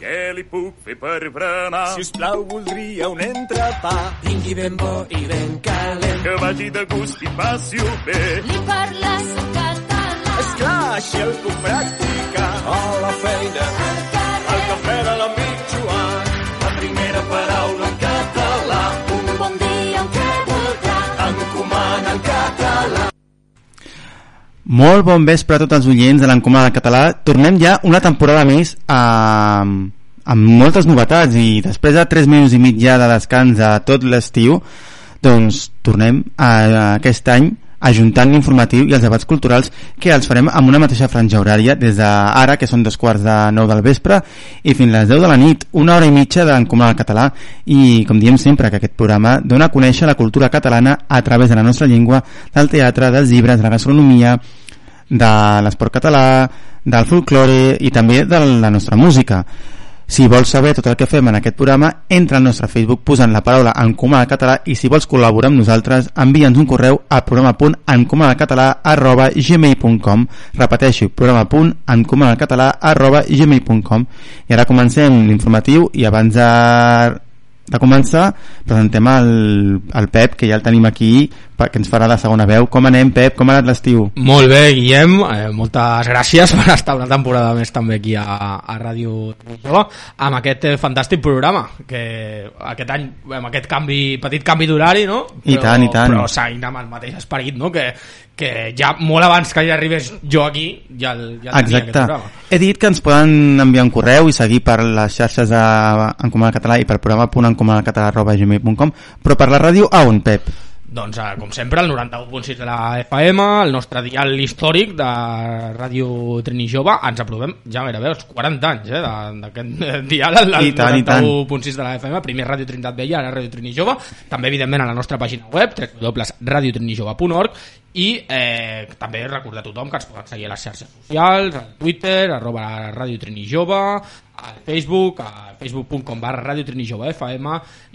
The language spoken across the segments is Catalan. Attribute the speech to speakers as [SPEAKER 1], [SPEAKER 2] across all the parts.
[SPEAKER 1] Què li puc fer per berenar?
[SPEAKER 2] Si us plau, voldria un entrepà.
[SPEAKER 3] Vingui ben bo i ben calent.
[SPEAKER 1] Que vagi de gust i passi-ho bé.
[SPEAKER 4] Li parles en català.
[SPEAKER 2] Esclar, així el puc practicar. A la feina,
[SPEAKER 4] Al carrer,
[SPEAKER 2] al cafè de l'amic Joan.
[SPEAKER 1] La primera paraula en català.
[SPEAKER 4] un bon dia en què voldrà.
[SPEAKER 1] Encomana en català.
[SPEAKER 5] Molt bon vespre a tots els oients de l'Encomana Català. Tornem ja una temporada més a... amb moltes novetats i després de 3 minuts i mig ja de descans a tot l'estiu doncs tornem a, a aquest any ajuntant l'informatiu i els debats culturals que els farem amb una mateixa franja horària des d'ara, que són dos quarts de nou del vespre i fins a les 10 de la nit, una hora i mitja d'Encomana Català i com diem sempre que aquest programa dona a conèixer la cultura catalana a través de la nostra llengua, del teatre, dels llibres, de la gastronomia de l'esport català, del folklore i també de la nostra música. Si vols saber tot el que fem en aquest programa, entra al nostre Facebook posant la paraula Encomana Català i si vols col·laborar amb nosaltres, envia'ns un correu a gmail.com Repeteixo, gmail.com I ara comencem l'informatiu i abans de, de començar presentem el, el Pep, que ja el tenim aquí, que ens farà la segona veu. Com anem, Pep? Com ha anat l'estiu?
[SPEAKER 6] Molt bé, Guillem, eh, moltes gràcies per estar una temporada més també aquí a, a Ràdio Jove amb aquest eh, fantàstic programa que aquest any, amb aquest canvi petit canvi d'horari, no?
[SPEAKER 5] I tant, i tant.
[SPEAKER 6] Però seguint amb el mateix esperit, no? Que, que ja molt abans que ja arribés jo aquí ja, el, ja tenia aquest
[SPEAKER 5] Exacte.
[SPEAKER 6] programa.
[SPEAKER 5] He dit que ens poden enviar un correu i seguir per les xarxes d'Encomana Català i per programa.encomanacatalà.gmail.com però per la ràdio a on, Pep?
[SPEAKER 6] Doncs, eh, com sempre, el 91.6 de la FM, el nostre dial històric de Ràdio Trini Jove, ens aprovem ja gairebé els 40 anys eh, d'aquest dial, el, el
[SPEAKER 5] I tant, i tant.
[SPEAKER 6] 91.6 de la FM, primer Ràdio Trinitat Vella, ara Ràdio Trini Jove, també evidentment a la nostra pàgina web, www.radiotrinijove.org i eh, també recordar a tothom que ens poden seguir a les xarxes socials, al Twitter, arroba Ràdio Trini Jove, al Facebook, a facebook.com barra Ràdio Trini Jove FM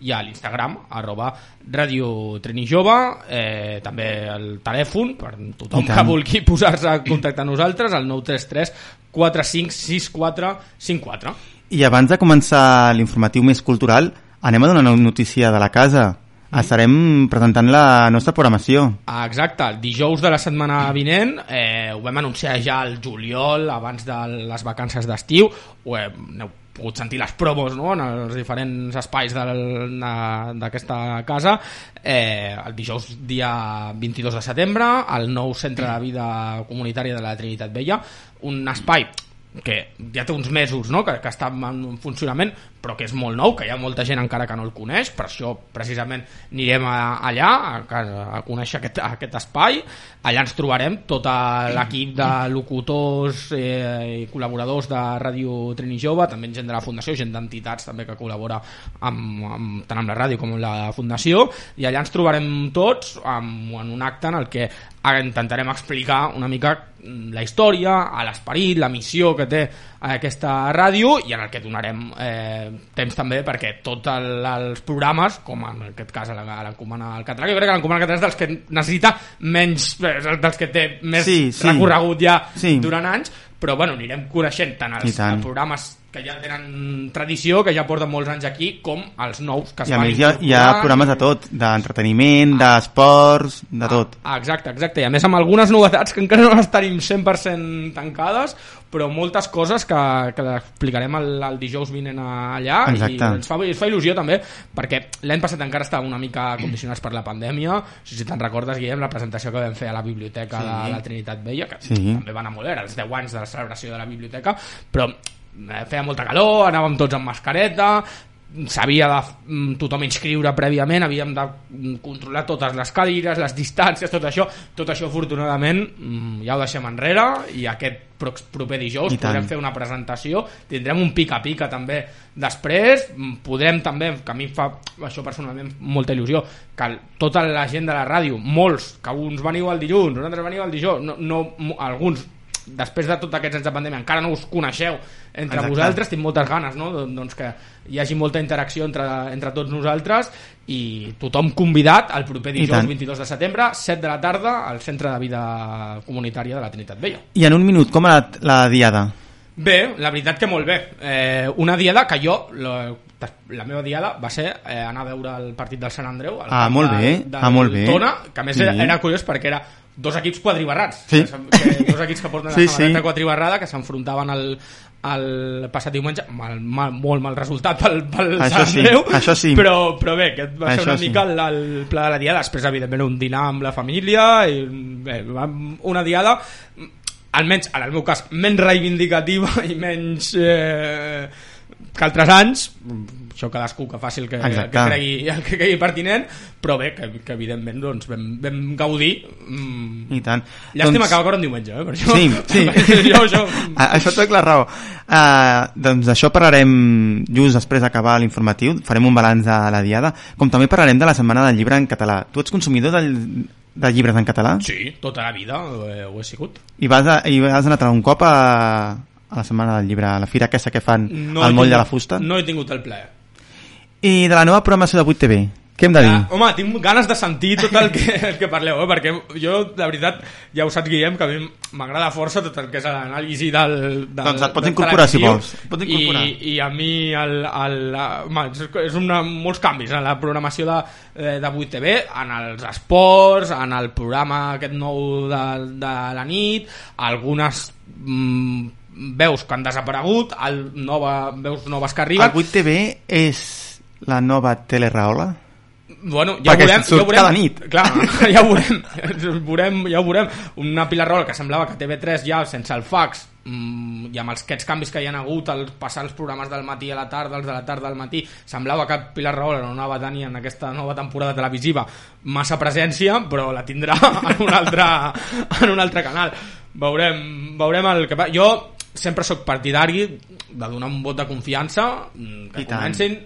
[SPEAKER 6] i a l'Instagram, arroba Ràdio Trini Jove, eh, també el telèfon per tothom que vulgui posar-se en contacte amb nosaltres, el 933 456454.
[SPEAKER 5] I abans de començar l'informatiu més cultural, anem a donar una notícia de la casa. Estarem presentant la nostra programació.
[SPEAKER 6] Exacte, el dijous de la setmana vinent eh, ho vam anunciar ja al juliol abans de les vacances d'estiu hem, heu pogut sentir les promos no? en els diferents espais d'aquesta casa eh, el dijous dia 22 de setembre al nou centre de vida comunitària de la Trinitat Vella un espai que ja té uns mesos no? que, que està en funcionament però que és molt nou, que hi ha molta gent encara que no el coneix, per això precisament anirem a, allà a, a, conèixer aquest, aquest espai, allà ens trobarem tot l'equip de locutors eh, i col·laboradors de Ràdio Trini Jove, també gent de la Fundació, gent d'entitats també que col·labora amb, amb, tant amb la ràdio com amb la Fundació, i allà ens trobarem tots amb, en un acte en el que intentarem explicar una mica la història, a l'esperit, la missió que té aquesta ràdio i en el que donarem eh, temps també perquè tots el, els programes, com en aquest cas l'encomana al català, jo crec que l'encomana al català és dels que necessita menys, eh, dels que té més
[SPEAKER 5] Sí, sí.
[SPEAKER 6] recorregut ja
[SPEAKER 5] Sí.
[SPEAKER 6] durant anys, però bueno, anirem coneixent tant els,
[SPEAKER 5] tant.
[SPEAKER 6] programes que ja tenen tradició, que ja porten molts anys aquí, com els nous que es
[SPEAKER 5] I a
[SPEAKER 6] van
[SPEAKER 5] més hi ha, hi ha programes de tot, d'entreteniment, d'esports, de tot.
[SPEAKER 6] Ah, exacte, exacte. I a més amb algunes novetats que encara no les tenim 100% tancades, però moltes coses que, que explicarem el, el dijous vinent allà
[SPEAKER 5] Exacte.
[SPEAKER 6] i ens fa, ens fa il·lusió també perquè l'any passat encara estàvem una mica condicionats per la pandèmia si te'n recordes Guillem la presentació que vam fer a la biblioteca
[SPEAKER 5] Sí.
[SPEAKER 6] de la Trinitat Vella que
[SPEAKER 5] Sí.
[SPEAKER 6] també va anar molt bé, els 10 anys de la celebració de la biblioteca però feia molta calor, anàvem tots amb mascareta s'havia de mm, tothom inscriure prèviament, havíem de mm, controlar totes les cadires, les distàncies, tot això, tot això afortunadament mm, ja ho deixem enrere i aquest proper dijous
[SPEAKER 5] I tant.
[SPEAKER 6] podrem fer una presentació, tindrem un pica-pica també després, podrem també, que a mi fa això personalment molta il·lusió, que tota la gent de la ràdio, molts, que uns veniu el dilluns, nosaltres veniu el dijous, no, no, alguns després de tots aquests anys de pandèmia encara no us coneixeu entre
[SPEAKER 5] Exacte.
[SPEAKER 6] vosaltres, tinc moltes ganes no? Don- doncs que hi hagi molta interacció entre, entre tots nosaltres i tothom convidat al proper dijous
[SPEAKER 5] tant.
[SPEAKER 6] 22 de setembre 7 de la tarda al Centre de Vida Comunitària de la Trinitat Vella
[SPEAKER 5] I en un minut, com ha anat la diada?
[SPEAKER 6] Bé, la veritat que molt bé. Eh, una diada que jo, la, la meva diada va ser eh, anar a veure el partit del Sant Andreu.
[SPEAKER 5] Ah, molt bé,
[SPEAKER 6] del
[SPEAKER 5] ah, molt bé.
[SPEAKER 6] Tona, que a més
[SPEAKER 5] Sí.
[SPEAKER 6] era, era curiós perquè era dos equips quadribarrats.
[SPEAKER 5] Sí.
[SPEAKER 6] Que, que, dos equips que porten
[SPEAKER 5] Sí,
[SPEAKER 6] la samarreta
[SPEAKER 5] sí.
[SPEAKER 6] quadribarrada que s'enfrontaven al, el passat diumenge mal, mal, molt mal resultat pel, pel
[SPEAKER 5] Això
[SPEAKER 6] Sant
[SPEAKER 5] sí,
[SPEAKER 6] Andreu
[SPEAKER 5] això sí.
[SPEAKER 6] però, però bé, aquest va ser
[SPEAKER 5] Això
[SPEAKER 6] una
[SPEAKER 5] sí.
[SPEAKER 6] mica el, el pla de la diada després evidentment un dinar amb la família i bé, una diada almenys en el meu cas menys reivindicativa i menys eh, que altres anys això cadascú que faci el que,
[SPEAKER 5] Exacte.
[SPEAKER 6] que cregui, el que cregui pertinent però bé, que, que evidentment doncs, vam, vam gaudir mm,
[SPEAKER 5] I tant.
[SPEAKER 6] llàstima
[SPEAKER 5] Doncs-
[SPEAKER 6] que va caure un diumenge eh, per això,
[SPEAKER 5] Sí, sí.
[SPEAKER 6] jo, això,
[SPEAKER 5] Això té la raó. Uh, doncs d'això parlarem just després d'acabar l'informatiu, farem un balanç de la diada, com també parlarem de la Setmana del Llibre en català. Tu ets consumidor del, de llibres en català?
[SPEAKER 6] sí, tota la vida ho he, ho he sigut
[SPEAKER 5] I vas, a, i has anat un cop a, a la Setmana del Llibre, a la fira aquesta que fan
[SPEAKER 6] no
[SPEAKER 5] al moll de
[SPEAKER 6] tingut-
[SPEAKER 5] la fusta?
[SPEAKER 6] no he tingut el plaer
[SPEAKER 5] I de la nova programació de 8TV, què hem de dir?
[SPEAKER 6] Ja, home, tinc ganes de sentir tot el que, el que parleu, eh? perquè jo, de veritat, ja ho saps, Guillem, que a mi m'agrada força tot el que és l'anàlisi del, del...
[SPEAKER 5] Doncs et pots incorporar, si vols. Pots incorporar.
[SPEAKER 6] I, I a mi, el, el, home, és, és una, molts canvis en la programació de, eh, de 8TV, en els esports, en el programa aquest nou de, de la nit, algunes mm, veus que han desaparegut, el nova, veus noves que arriben,
[SPEAKER 5] El 8TV és la nova Teleraola?
[SPEAKER 6] Bueno, ja ho
[SPEAKER 5] Perquè
[SPEAKER 6] veurem,
[SPEAKER 5] surt
[SPEAKER 6] ja ho veurem.
[SPEAKER 5] cada nit.
[SPEAKER 6] Clar, ja ho veurem. Ho veurem, ja ho veurem. Una Pilar Rola que semblava que TV3 ja sense el fax mm, i amb els, aquests canvis que hi han hagut al passar els programes del matí a la tarda, els de la tarda al matí, semblava que Pilar Rahola no anava a tenir en aquesta nova temporada televisiva massa presència, però la tindrà en un altre, en un altre canal. Veurem, veurem el que. Jo sempre sóc partidari de donar un vot de confiança mm, que
[SPEAKER 5] I
[SPEAKER 6] comencin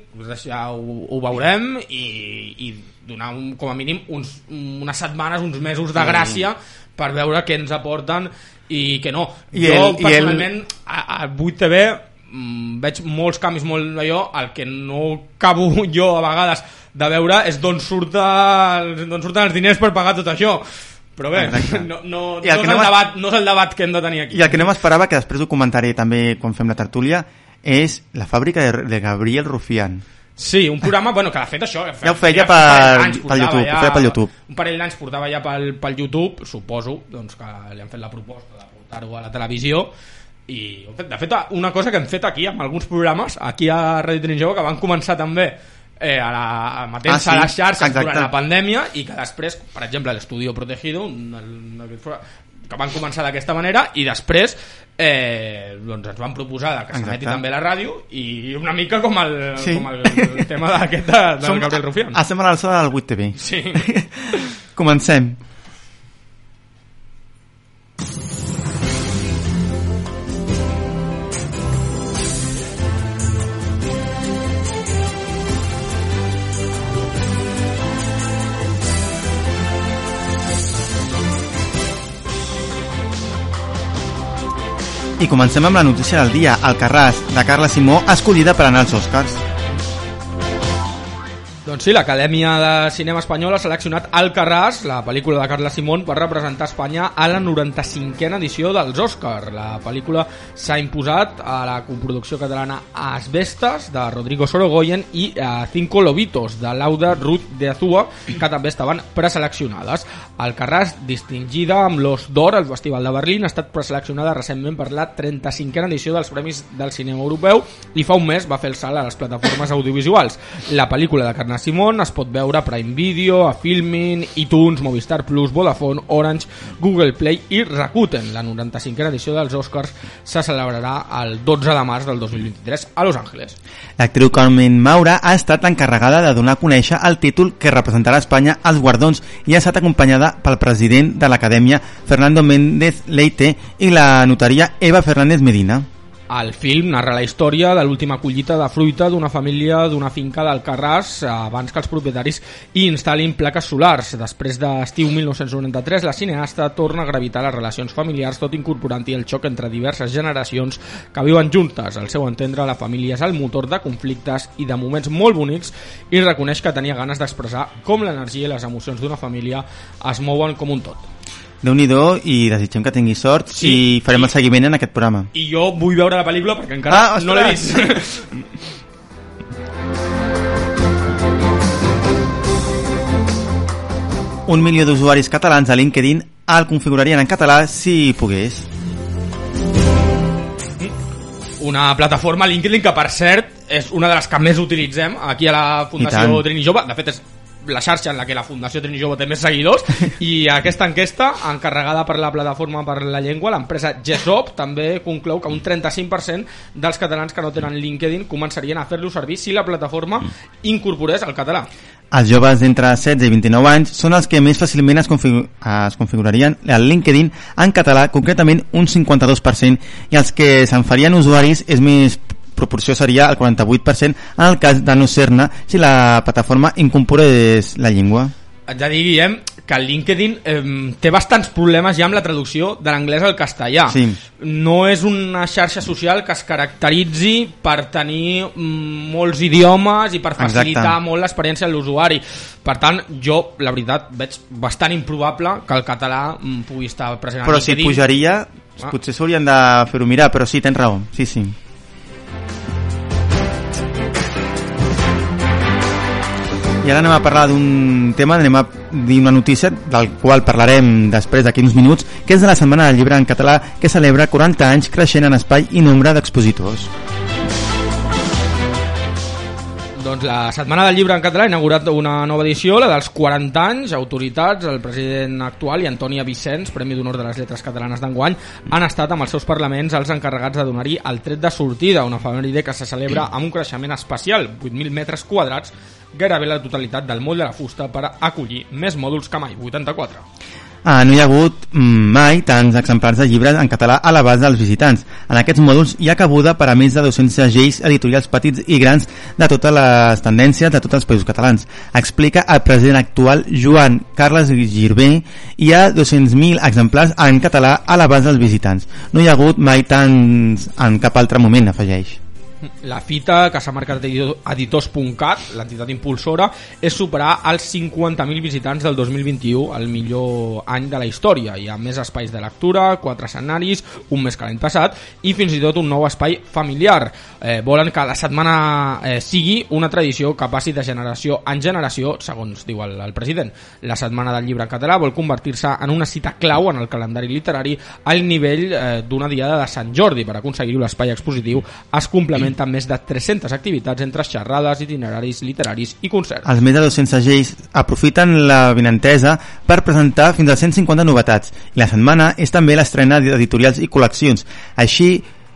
[SPEAKER 6] ja ho, ho veurem i, i donar un, com a mínim uns, unes setmanes, uns mesos de gràcia per veure què ens aporten i què no.
[SPEAKER 5] I
[SPEAKER 6] jo
[SPEAKER 5] el- i el-
[SPEAKER 6] personalment a, a 8TV mm, veig molts canvis molt d'allò. El que no acabo jo a vegades de veure és d'on surten, d'on surten els diners per pagar tot això però bé,
[SPEAKER 5] Exacte.
[SPEAKER 6] no, no, no, és el debat, no és el debat que hem de tenir aquí
[SPEAKER 5] I el que no m'esperava, que després ho comentaré també quan fem la tertúlia, és la fàbrica de, de Gabriel Rufián.
[SPEAKER 6] Sí, un programa, bueno, que de fet això...
[SPEAKER 5] Ja ho feia per-
[SPEAKER 6] d'anys
[SPEAKER 5] pel YouTube, ho feia pel YouTube.
[SPEAKER 6] Un parell d'anys portava ja pel, pel YouTube, suposo doncs, que li han fet la proposta de portar-ho a la televisió i de fet una cosa que hem fet aquí amb alguns programes aquí a Radio Trin Jove que van començar també eh, a la, a matent
[SPEAKER 5] Ah, sí,
[SPEAKER 6] a les xarxes
[SPEAKER 5] exacte.
[SPEAKER 6] durant la pandèmia i que després, per exemple, l'Estudio Protegido un, un, que van començar d'aquesta manera i després eh, doncs ens van proposar que s'emeti també la ràdio i una mica com el,
[SPEAKER 5] Sí.
[SPEAKER 6] com el, el tema d'aquest de, del
[SPEAKER 5] Som-
[SPEAKER 6] Gabriel Rufián
[SPEAKER 5] Estem a l'alçada del 8TV.
[SPEAKER 6] sí.
[SPEAKER 5] Comencem. I comencem amb la notícia del dia. Alcarràs, de Carla Simó, escollida per anar als Oscars.
[SPEAKER 6] Doncs sí, l'Acadèmia de Cinema Espanyol ha seleccionat Alcarràs, la pel·lícula de Carla Simón, per representar Espanya a la 95a edició dels Òscar. La pel·lícula s'ha imposat a la coproducció catalana Asbestas, de Rodrigo Sorogoyen, i a Cinco Lobitos, de Lauda Ruth de Azua, que també estaven preseleccionades. Alcarràs, distingida amb l'Os d'Or al Festival de Berlín, ha estat preseleccionada recentment per la 35a edició dels Premis del Cinema Europeu i fa un mes va fer el salt a les plataformes audiovisuals. La pel·lícula de Carla Simón es pot veure a Prime Video, a Filmin, iTunes, Movistar Plus, Vodafone, Orange, Google Play i Rakuten. La 95a edició dels Oscars se celebrarà el 12 de març del 2023 a Los Angeles.
[SPEAKER 5] L'actriu Carmen Maura ha estat l'encarregada de donar a conèixer el títol que representarà Espanya als guardons i ha estat acompanyada pel president de l'Acadèmia, Fernando Méndez Leite, i la notaria Eva Fernández Medina.
[SPEAKER 6] El film narra la història de l'última collita de fruita d'una família d'una finca d'Alcarràs abans que els propietaris hi instal·lin plaques solars. Després d'estiu 1993, la cineasta torna a gravitar les relacions familiars tot incorporant-hi el xoc entre diverses generacions que viuen juntes. Al seu entendre, la família és el motor de conflictes i de moments molt bonics i reconeix que tenia ganes d'expressar com l'energia i les emocions d'una família es mouen com un tot.
[SPEAKER 5] Déu-n'hi-do i desitgem que tingui sort
[SPEAKER 6] Sí.
[SPEAKER 5] i farem el seguiment en aquest programa.
[SPEAKER 6] I jo vull veure la pel·lícula perquè encara
[SPEAKER 5] Ah,
[SPEAKER 6] no l'he vist.
[SPEAKER 5] Un milió d'usuaris catalans a LinkedIn el configurarien en català si pogués.
[SPEAKER 6] una plataforma LinkedIn que per cert és una de les que més utilitzem aquí a la
[SPEAKER 5] I
[SPEAKER 6] Fundació. Trini Jove de fet és la xarxa en la que la Fundació Trini Jove té més seguidors i aquesta enquesta encarregada per la plataforma per la llengua l'empresa GESOP també conclou que un 35% dels catalans que no tenen LinkedIn començarien a fer-lo servir si la plataforma incorporés el català.
[SPEAKER 5] Els joves d'entre 16 i 29 anys són els que més fàcilment es, configu es configurarien el LinkedIn en català, concretament un 52%, i els que se'n farien usuaris és més proporció seria el 48% en el cas de no ser-ne si la plataforma incorporés la llengua.
[SPEAKER 6] Haig de dir, Guillem, que el LinkedIn eh, té bastants problemes ja amb la traducció de l'anglès al castellà.
[SPEAKER 5] Sí.
[SPEAKER 6] No és una xarxa social que es caracteritzi per tenir mm, molts idiomes i per facilitar
[SPEAKER 5] Exacte.
[SPEAKER 6] molt l'experiència de l'usuari. Per tant, jo, la veritat, veig bastant improbable que el català mm, pugui estar present
[SPEAKER 5] Però si pujaria,
[SPEAKER 6] Ah.
[SPEAKER 5] potser s'haurien de fer-ho mirar, però sí, tens raó, sí, sí. I ara anem a parlar d'un tema, anem a dir una notícia del qual parlarem després d'aquí uns minuts, que és de la Setmana del Llibre en català que celebra 40 anys creixent en espai i nombre d'expositors.
[SPEAKER 6] Doncs la Setmana del Llibre en català ha inaugurat una nova edició, la dels 40 anys. Autoritats, el president actual i Antònia Vicenç, Premi d'Honor de les Lletres Catalanes d'enguany, han estat amb els seus parlaments els encarregats de donar-hi el tret de sortida, una efemèride que se celebra amb un creixement especial, 8.000 metres quadrats, gairebé la totalitat del moll de la fusta per acollir més mòduls que mai, 84.
[SPEAKER 5] Ah, no hi ha hagut mai tants exemplars de llibres en català a l'abast dels visitants. En aquests mòduls hi ha cabuda per a més de 200 segells editorials petits i grans de totes les tendències de tots els països catalans. Explica el president actual Joan Carles Girbé hi ha 200.000 exemplars en català a l'abast dels visitants. No hi ha hagut mai tants en cap altre moment, afegeix.
[SPEAKER 6] La fita que s'ha marcat editors.cat, l'entitat impulsora, és superar els 50.000 visitants del 2021, el millor any de la història. Hi ha més espais de lectura, quatre escenaris, un més que l'any passat, i fins i tot un nou espai familiar. Eh, volen que la setmana eh, sigui una tradició que passi de generació en generació, segons diu el, el president. La setmana del llibre en català vol convertir-se en una cita clau en el calendari literari al nivell eh, d'una diada de Sant Jordi. Per aconseguir-ho, l'espai expositiu es complementa amb més de 300 activitats entre xerrades, itineraris literaris i concerts.
[SPEAKER 5] Els més de 200 segells aprofiten la vinentesa per presentar fins a 150 novetats i la setmana és també l'estrena d'editorials i col·leccions. Així,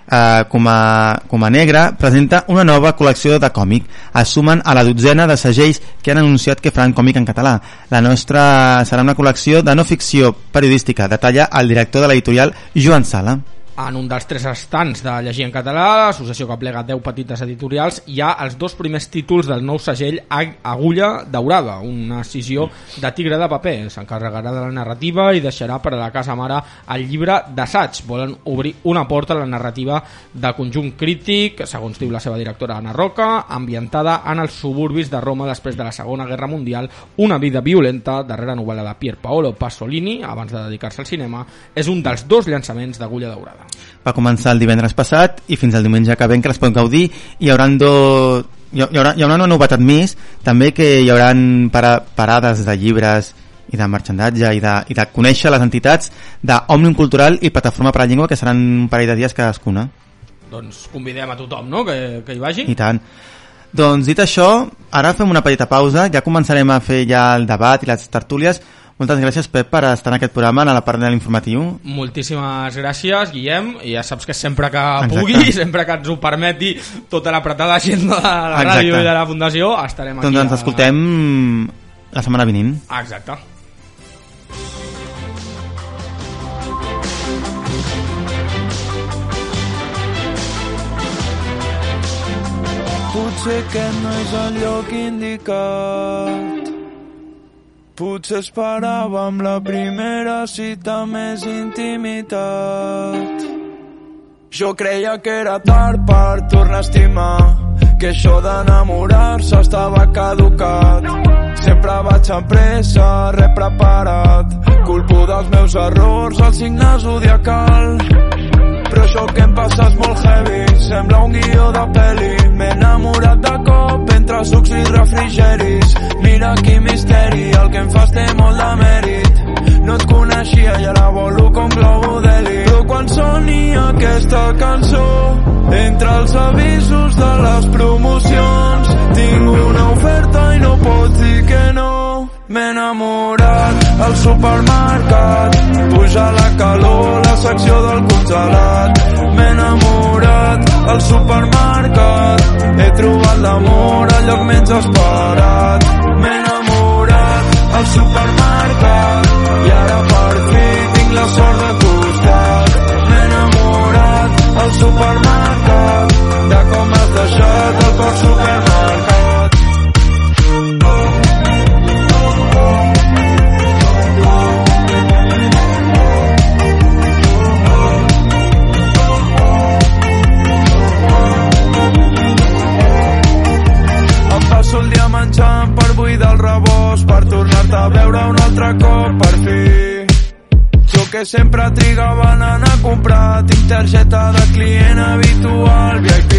[SPEAKER 5] eh, com, a, com a negra, presenta una nova col·lecció de còmic. Es sumen a la dotzena de segells que han anunciat que faran còmic en català. La nostra serà una col·lecció de no ficció periodística, detalla el director de l'editorial Joan Sala
[SPEAKER 6] en un dels tres estants de llegir en català, l'associació que plega 10 petites editorials, hi ha els dos primers títols del nou segell Ag- Agulla Daurada, una escissió de tigre de paper. S'encarregarà de la narrativa i deixarà per a la casa mare el llibre d'assaig. Volen obrir una porta a la narrativa de conjunt crític, segons diu la seva directora Anna Roca, ambientada en els suburbis de Roma després de la Segona Guerra Mundial, una vida violenta, darrera novel·la de Pier Paolo Pasolini, abans de dedicar-se al cinema, és un dels dos llançaments d'Agulla Daurada.
[SPEAKER 5] Va començar el divendres passat i fins al diumenge que ven que les pot gaudir i hi haurà, do... hi haurà, hi haurà una novetat més també que hi haurà para, parades de llibres i de marxandatge i de, i de conèixer les entitats d'Òmnium Cultural i Plataforma per la Llengua que seran un parell de dies cadascuna
[SPEAKER 6] Doncs convidem a tothom no? que, que hi vagi.
[SPEAKER 5] i tant doncs dit això, ara fem una petita pausa ja començarem a fer ja el debat i les tertúlies moltes gràcies Pep per estar en aquest programa en la part de l'informatiu
[SPEAKER 6] Moltíssimes gràcies, Guillem. I ja saps que sempre que
[SPEAKER 5] Exacte.
[SPEAKER 6] pugui, sempre que ens ho permeti tota l'apretada agenda de la
[SPEAKER 5] Exacte.
[SPEAKER 6] ràdio i de la Fundació, estarem aquí.
[SPEAKER 5] doncs ens
[SPEAKER 6] a-
[SPEAKER 5] escoltem la setmana vinent
[SPEAKER 6] Exacte.
[SPEAKER 2] Potser aquest no és el lloc indicat. Potser esperàvem la primera cita més intimitat. Jo creia que era tard per tornar a estimar, que això d'enamorar-se estava caducat. Sempre vaig amb pressa, res preparat. Culpo dels meus errors, el signe zodiacal. Això que em passa és molt heavy, sembla un guió de pel·li. M'he enamorat de cop entre sucs i refrigeris. Mira quin misteri, el que em fas té molt de mèrit. No et coneixia i ara volo com globo d'heli. Però quan soni aquesta cançó, entre els avisos de les promocions, tinc una oferta i no pots dir que no. M'he enamorat al supermercat, puja la calor, la secció del congelat. M'he enamorat al supermercat, he trobat l'amor al lloc menys esperat. Al supermercat i ara per fi tinc la sort de costat. M'he enamorat al supermercat de com has deixat el cor supermercat. El dia menjant per buidar el rebost, per tornar-te a veure un altre cop, per fi. Jo que sempre trigava en anar a comprar, tinc targeta de client habitual, VIP.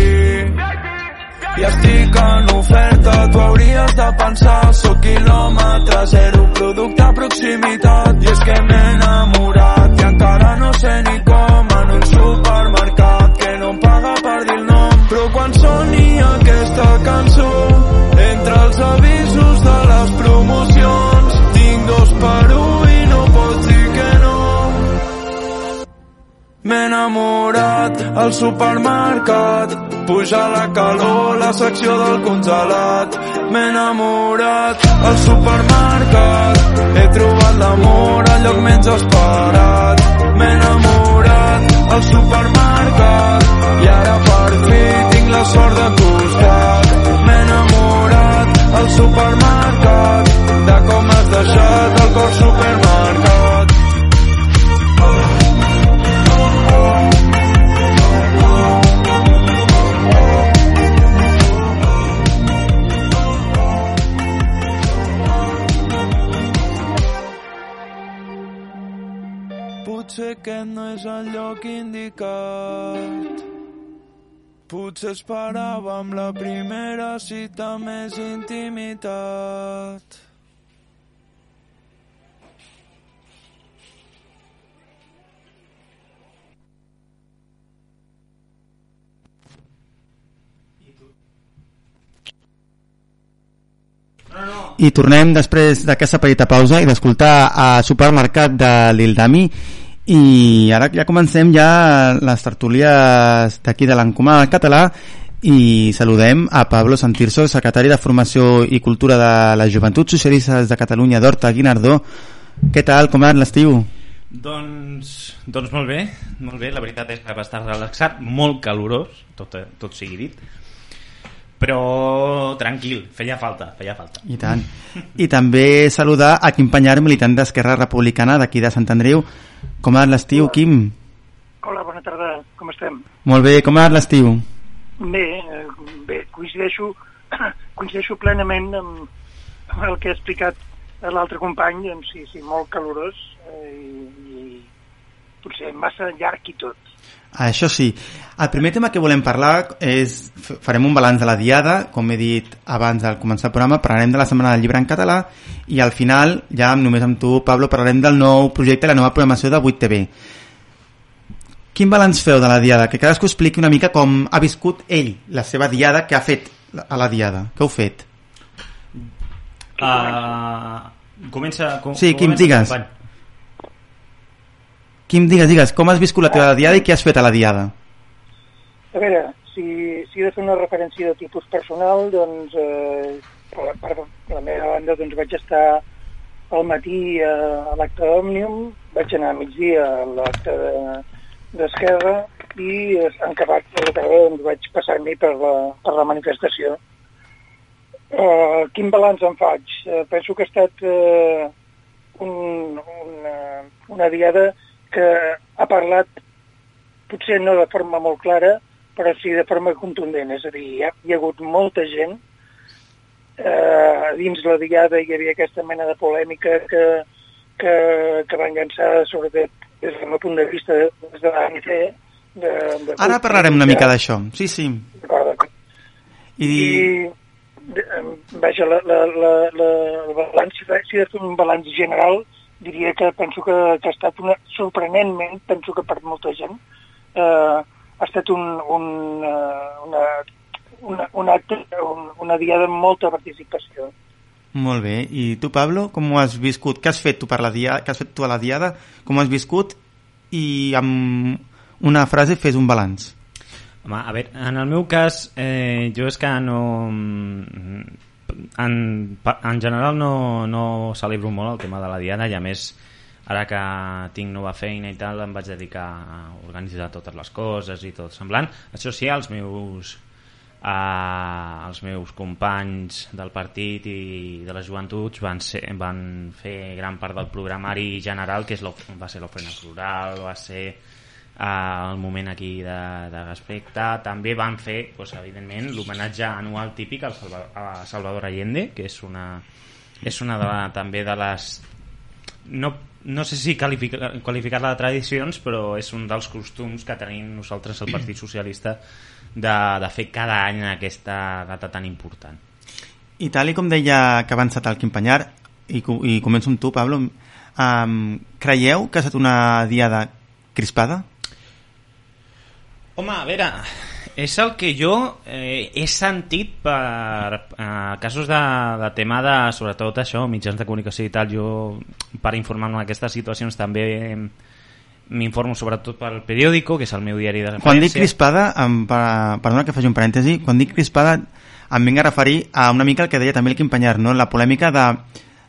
[SPEAKER 2] I estic en oferta, tu hauries de pensar, sóc quilòmetre zero, producte a proximitat. I és que m'he enamorat i encara no sé ni com en un supermercat que no em paga per dir el nom. Però quan soni aquesta cançó, els avisos de les promocions, tinc dos per un i no pots dir que no. M'he enamorat al supermercat, puja la calor, la secció del congelat. M'he enamorat al supermercat, he trobat l'amor al lloc menys esperat. M'he enamorat al supermercat i ara per fi tinc la sort de costat. Al supermercat de com has deixat el cor supermercat. Potser aquest no és el lloc indicat. Potser esperàvem la primera cita més intimitat.
[SPEAKER 5] I tornem després d'aquesta petita pausa i d'escoltar a Supermercat de l'Ildami i ara ja comencem ja les tertúlies d'aquí de l'Encomà Català i saludem a Pablo Santirso, secretari de Formació i Cultura de les Joventuts Socialistes de Catalunya d'Horta Guinardó. Què tal, com ha l'estiu?
[SPEAKER 7] Doncs, doncs molt bé, molt bé, la veritat és que va estar relaxat, molt calorós, tot, tot sigui dit, però tranquil, feia falta, feia falta.
[SPEAKER 5] I tant. I també saludar a Quim Panyar, militant d'Esquerra Republicana d'aquí de Sant Andreu. Com ha anat l'estiu, Quim?
[SPEAKER 8] Hola, bona tarda, com estem?
[SPEAKER 5] Molt bé, com ha anat l'estiu?
[SPEAKER 8] Bé, eh, bé, coincideixo, coincideixo plenament amb, amb el que ha explicat l'altre company, doncs sí, sí, molt calorós eh, i, i potser massa llarg i tot.
[SPEAKER 5] Això sí. El primer tema que volem parlar és... Farem un balanç de la diada, com he dit abans de començar el programa, parlarem de la Setmana del Llibre en català i al final, ja només amb tu, Pablo, parlarem del nou projecte, la nova programació de 8TV. Quin balanç feu de la diada? Que cadascú expliqui una mica com ha viscut ell, la seva diada, què ha fet a la diada. Què heu fet?
[SPEAKER 7] Uh, comença... Com,
[SPEAKER 5] Sí, Quim, digues.
[SPEAKER 7] company.
[SPEAKER 5] Quim, digues, digues, com has viscut la teva diada i què has fet a la diada?
[SPEAKER 8] A veure, si, si he de fer una referència de tipus personal, doncs, eh, per, per la meva banda, doncs vaig estar al matí a, a l'acte d'Òmnium, vaig anar a migdia a l'acte de- d'Esquerra i eh, en acabat a la tarda doncs, vaig passar-m'hi per, la, per la manifestació. Uh, quin balanç en faig? Uh, penso que ha estat uh, un, una, una diada que ha parlat potser no de forma molt clara, però sí de forma contundent. És a dir, hi ha, hi ha hagut molta gent eh, dins la diada hi havia aquesta mena de polèmica que, que, que van llançar sobretot des del meu punt de vista des de l'ANC de, de
[SPEAKER 5] Ara parlarem una mica d'això. Sí, sí.
[SPEAKER 8] D'acord,
[SPEAKER 5] I,
[SPEAKER 8] i vaja, la, la, la, la, el balanç, si he de fer un balanç general, diria que penso que, que ha estat una, sorprenentment, penso que per molta gent, eh, ha estat un, un, eh, una, una, un acte, un, una diada amb molta participació.
[SPEAKER 5] Molt bé. I tu, Pablo, com ho has viscut? Què has fet tu per la diada? Què has fet tu a la diada? Com ho has viscut? I amb una frase fes un balanç.
[SPEAKER 7] Home, a veure, en el meu cas, eh, jo és que no... En, en general no, no celebro molt el tema de la diada i a més ara que tinc nova feina i tal em vaig dedicar a organitzar totes les coses i tot semblant. Això sí, els meus eh, els meus companys del partit i de les joventuts van, ser, van fer gran part del programari general que és va ser l'ofrena floral va ser el moment aquí de, de respecte també van fer, doncs, evidentment l'homenatge anual típic al Salva, a Salvador Allende que és una, és una de també de les no, no sé si qualificar- qualificar-la de tradicions, però és un dels costums que tenim nosaltres al Partit Socialista de, de fer cada any en aquesta data tan important.
[SPEAKER 5] I tal i com deia que ha avançat el Quimpanyar, i, i començo amb tu, Pablo, um, creieu que ha estat una diada crispada?
[SPEAKER 7] Home, a veure, és el que jo eh, he sentit per eh, casos de, de tema de, sobretot això, mitjans de comunicació i tal, jo per informar-me d'aquestes situacions també m'informo sobretot pel periòdico, que és el meu diari de
[SPEAKER 5] Quan dic
[SPEAKER 7] referència.
[SPEAKER 5] crispada, em, per, perdona que faci un parèntesi, quan dic crispada em vinc a referir a una mica el que deia també el Quimpanyar, no? la polèmica de,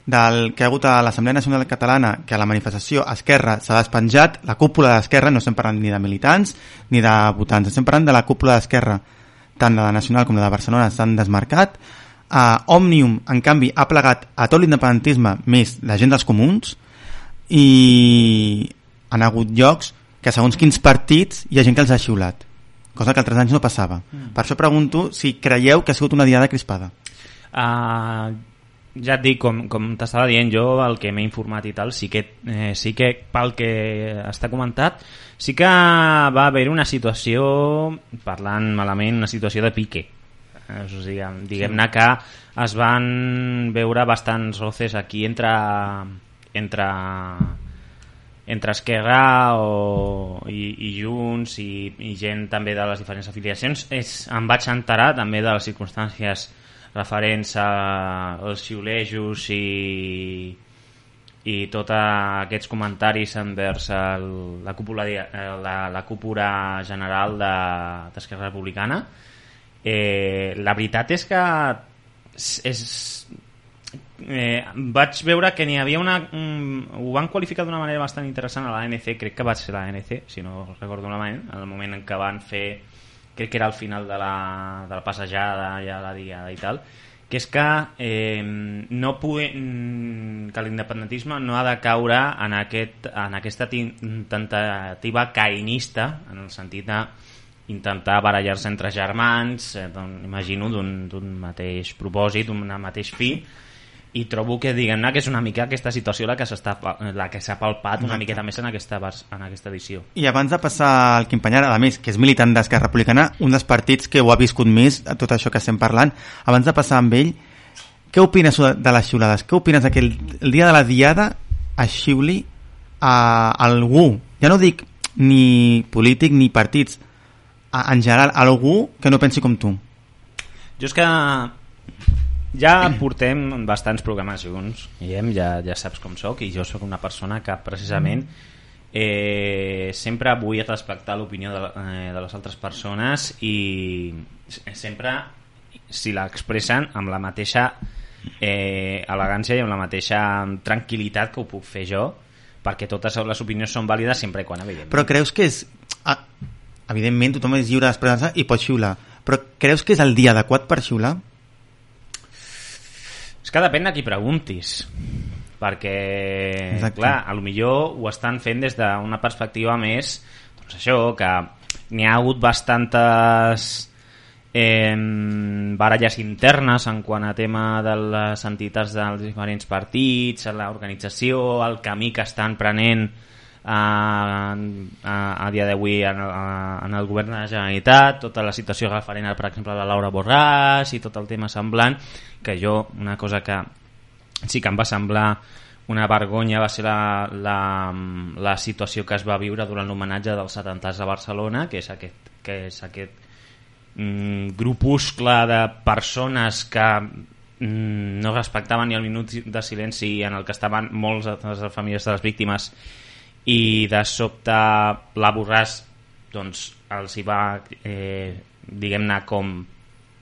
[SPEAKER 5] del que ha hagut a l'Assemblea Nacional Catalana, que a la manifestació Esquerra s'ha despenjat, la cúpula d'Esquerra, no estem parlant ni de militants ni de votants, estem parlant de la cúpula d'Esquerra, tant la de Nacional com la de Barcelona s'han desmarcat, uh, Òmnium, en canvi, ha plegat a tot l'independentisme més la gent dels comuns i han hagut llocs que segons quins partits hi ha gent que els ha xiulat cosa que altres anys no passava. Mm. per això pregunto si creieu que ha sigut una diada crispada.
[SPEAKER 7] Uh, ja et dic, com, com t'estava dient jo, el que m'he informat i tal, sí que, eh, sí que pel que està comentat, sí que va haver una situació, parlant malament, una situació de pique. Eh, o sigui, diguem-ne que es van veure bastants roces aquí entre, entre entre Esquerra o, i, i Junts i, i gent també de les diferents afiliacions és, em vaig enterar també de les circumstàncies referents als xiulejos i, i tots aquests comentaris envers el, la, cúpula, eh, la, la cúpula general de- d'Esquerra Republicana. Eh, la veritat és que és eh, vaig veure que n'hi havia una... Um, ho van qualificar d'una manera bastant interessant a l'ANC, crec que va ser l'ANC, si no recordo malament, en el moment en què van fer crec que era al final de la, de la passejada ja la diada i tal que és que eh, no pugui, mm, que l'independentisme no ha de caure en, aquest, en aquesta ti- tentativa caïnista en el sentit de intentar barallar-se entre germans, eh, doncs, imagino, d'un mateix propòsit, d'un mateix fi, i trobo que diguem-ne que és una mica aquesta situació la que s'està la que s'ha palpat una
[SPEAKER 5] Exacte.
[SPEAKER 7] miqueta més en aquesta, en aquesta edició.
[SPEAKER 5] i abans de passar al Quimpanyar, a més, que és militant d'Esquerra Republicana, un dels partits que ho ha viscut més a tot això que estem parlant, abans de passar amb ell, què opines de les xiulades? Què opines que el, el dia de la diada es xiuli a algú, ja no dic ni polític ni partits, a, en general, algú que no pensi com tu?
[SPEAKER 7] Jo és que ja portem bastants programes junts, Guillem, ja, ja saps com sóc, i jo sóc una persona que precisament eh, sempre vull respectar l'opinió de, eh, de les altres persones i sempre si l'expressen amb la mateixa eh, elegància i amb la mateixa tranquil·litat que ho puc fer jo perquè totes les opinions són vàlides sempre i quan evidentment
[SPEAKER 5] Però creus que és... Ah, evidentment, tothom és lliure d'expressar-se i pot xiular. Però creus que és el dia adequat per xiular?
[SPEAKER 7] És que depèn de qui preguntis perquè,
[SPEAKER 5] Exacte.
[SPEAKER 7] clar, a lo millor ho estan fent des d'una perspectiva més doncs això, que n'hi ha hagut bastantes eh, baralles internes en quant a tema de les entitats dels diferents partits, l'organització, el camí que estan prenent a, a, a dia d'avui en, en el govern de la Generalitat, tota la situació referent per exemple, a la Laura Borràs i tot el tema semblant, que jo, una cosa que sí que em va semblar una vergonya va ser la, la, la situació que es va viure durant l'homenatge dels 70 a Barcelona, que és aquest, que és aquest mm, grupuscle de persones que mm, no respectaven ni el minut de silenci en el que estaven molts de les famílies de les víctimes i de sobte la Borràs doncs els hi va eh, diguem-ne com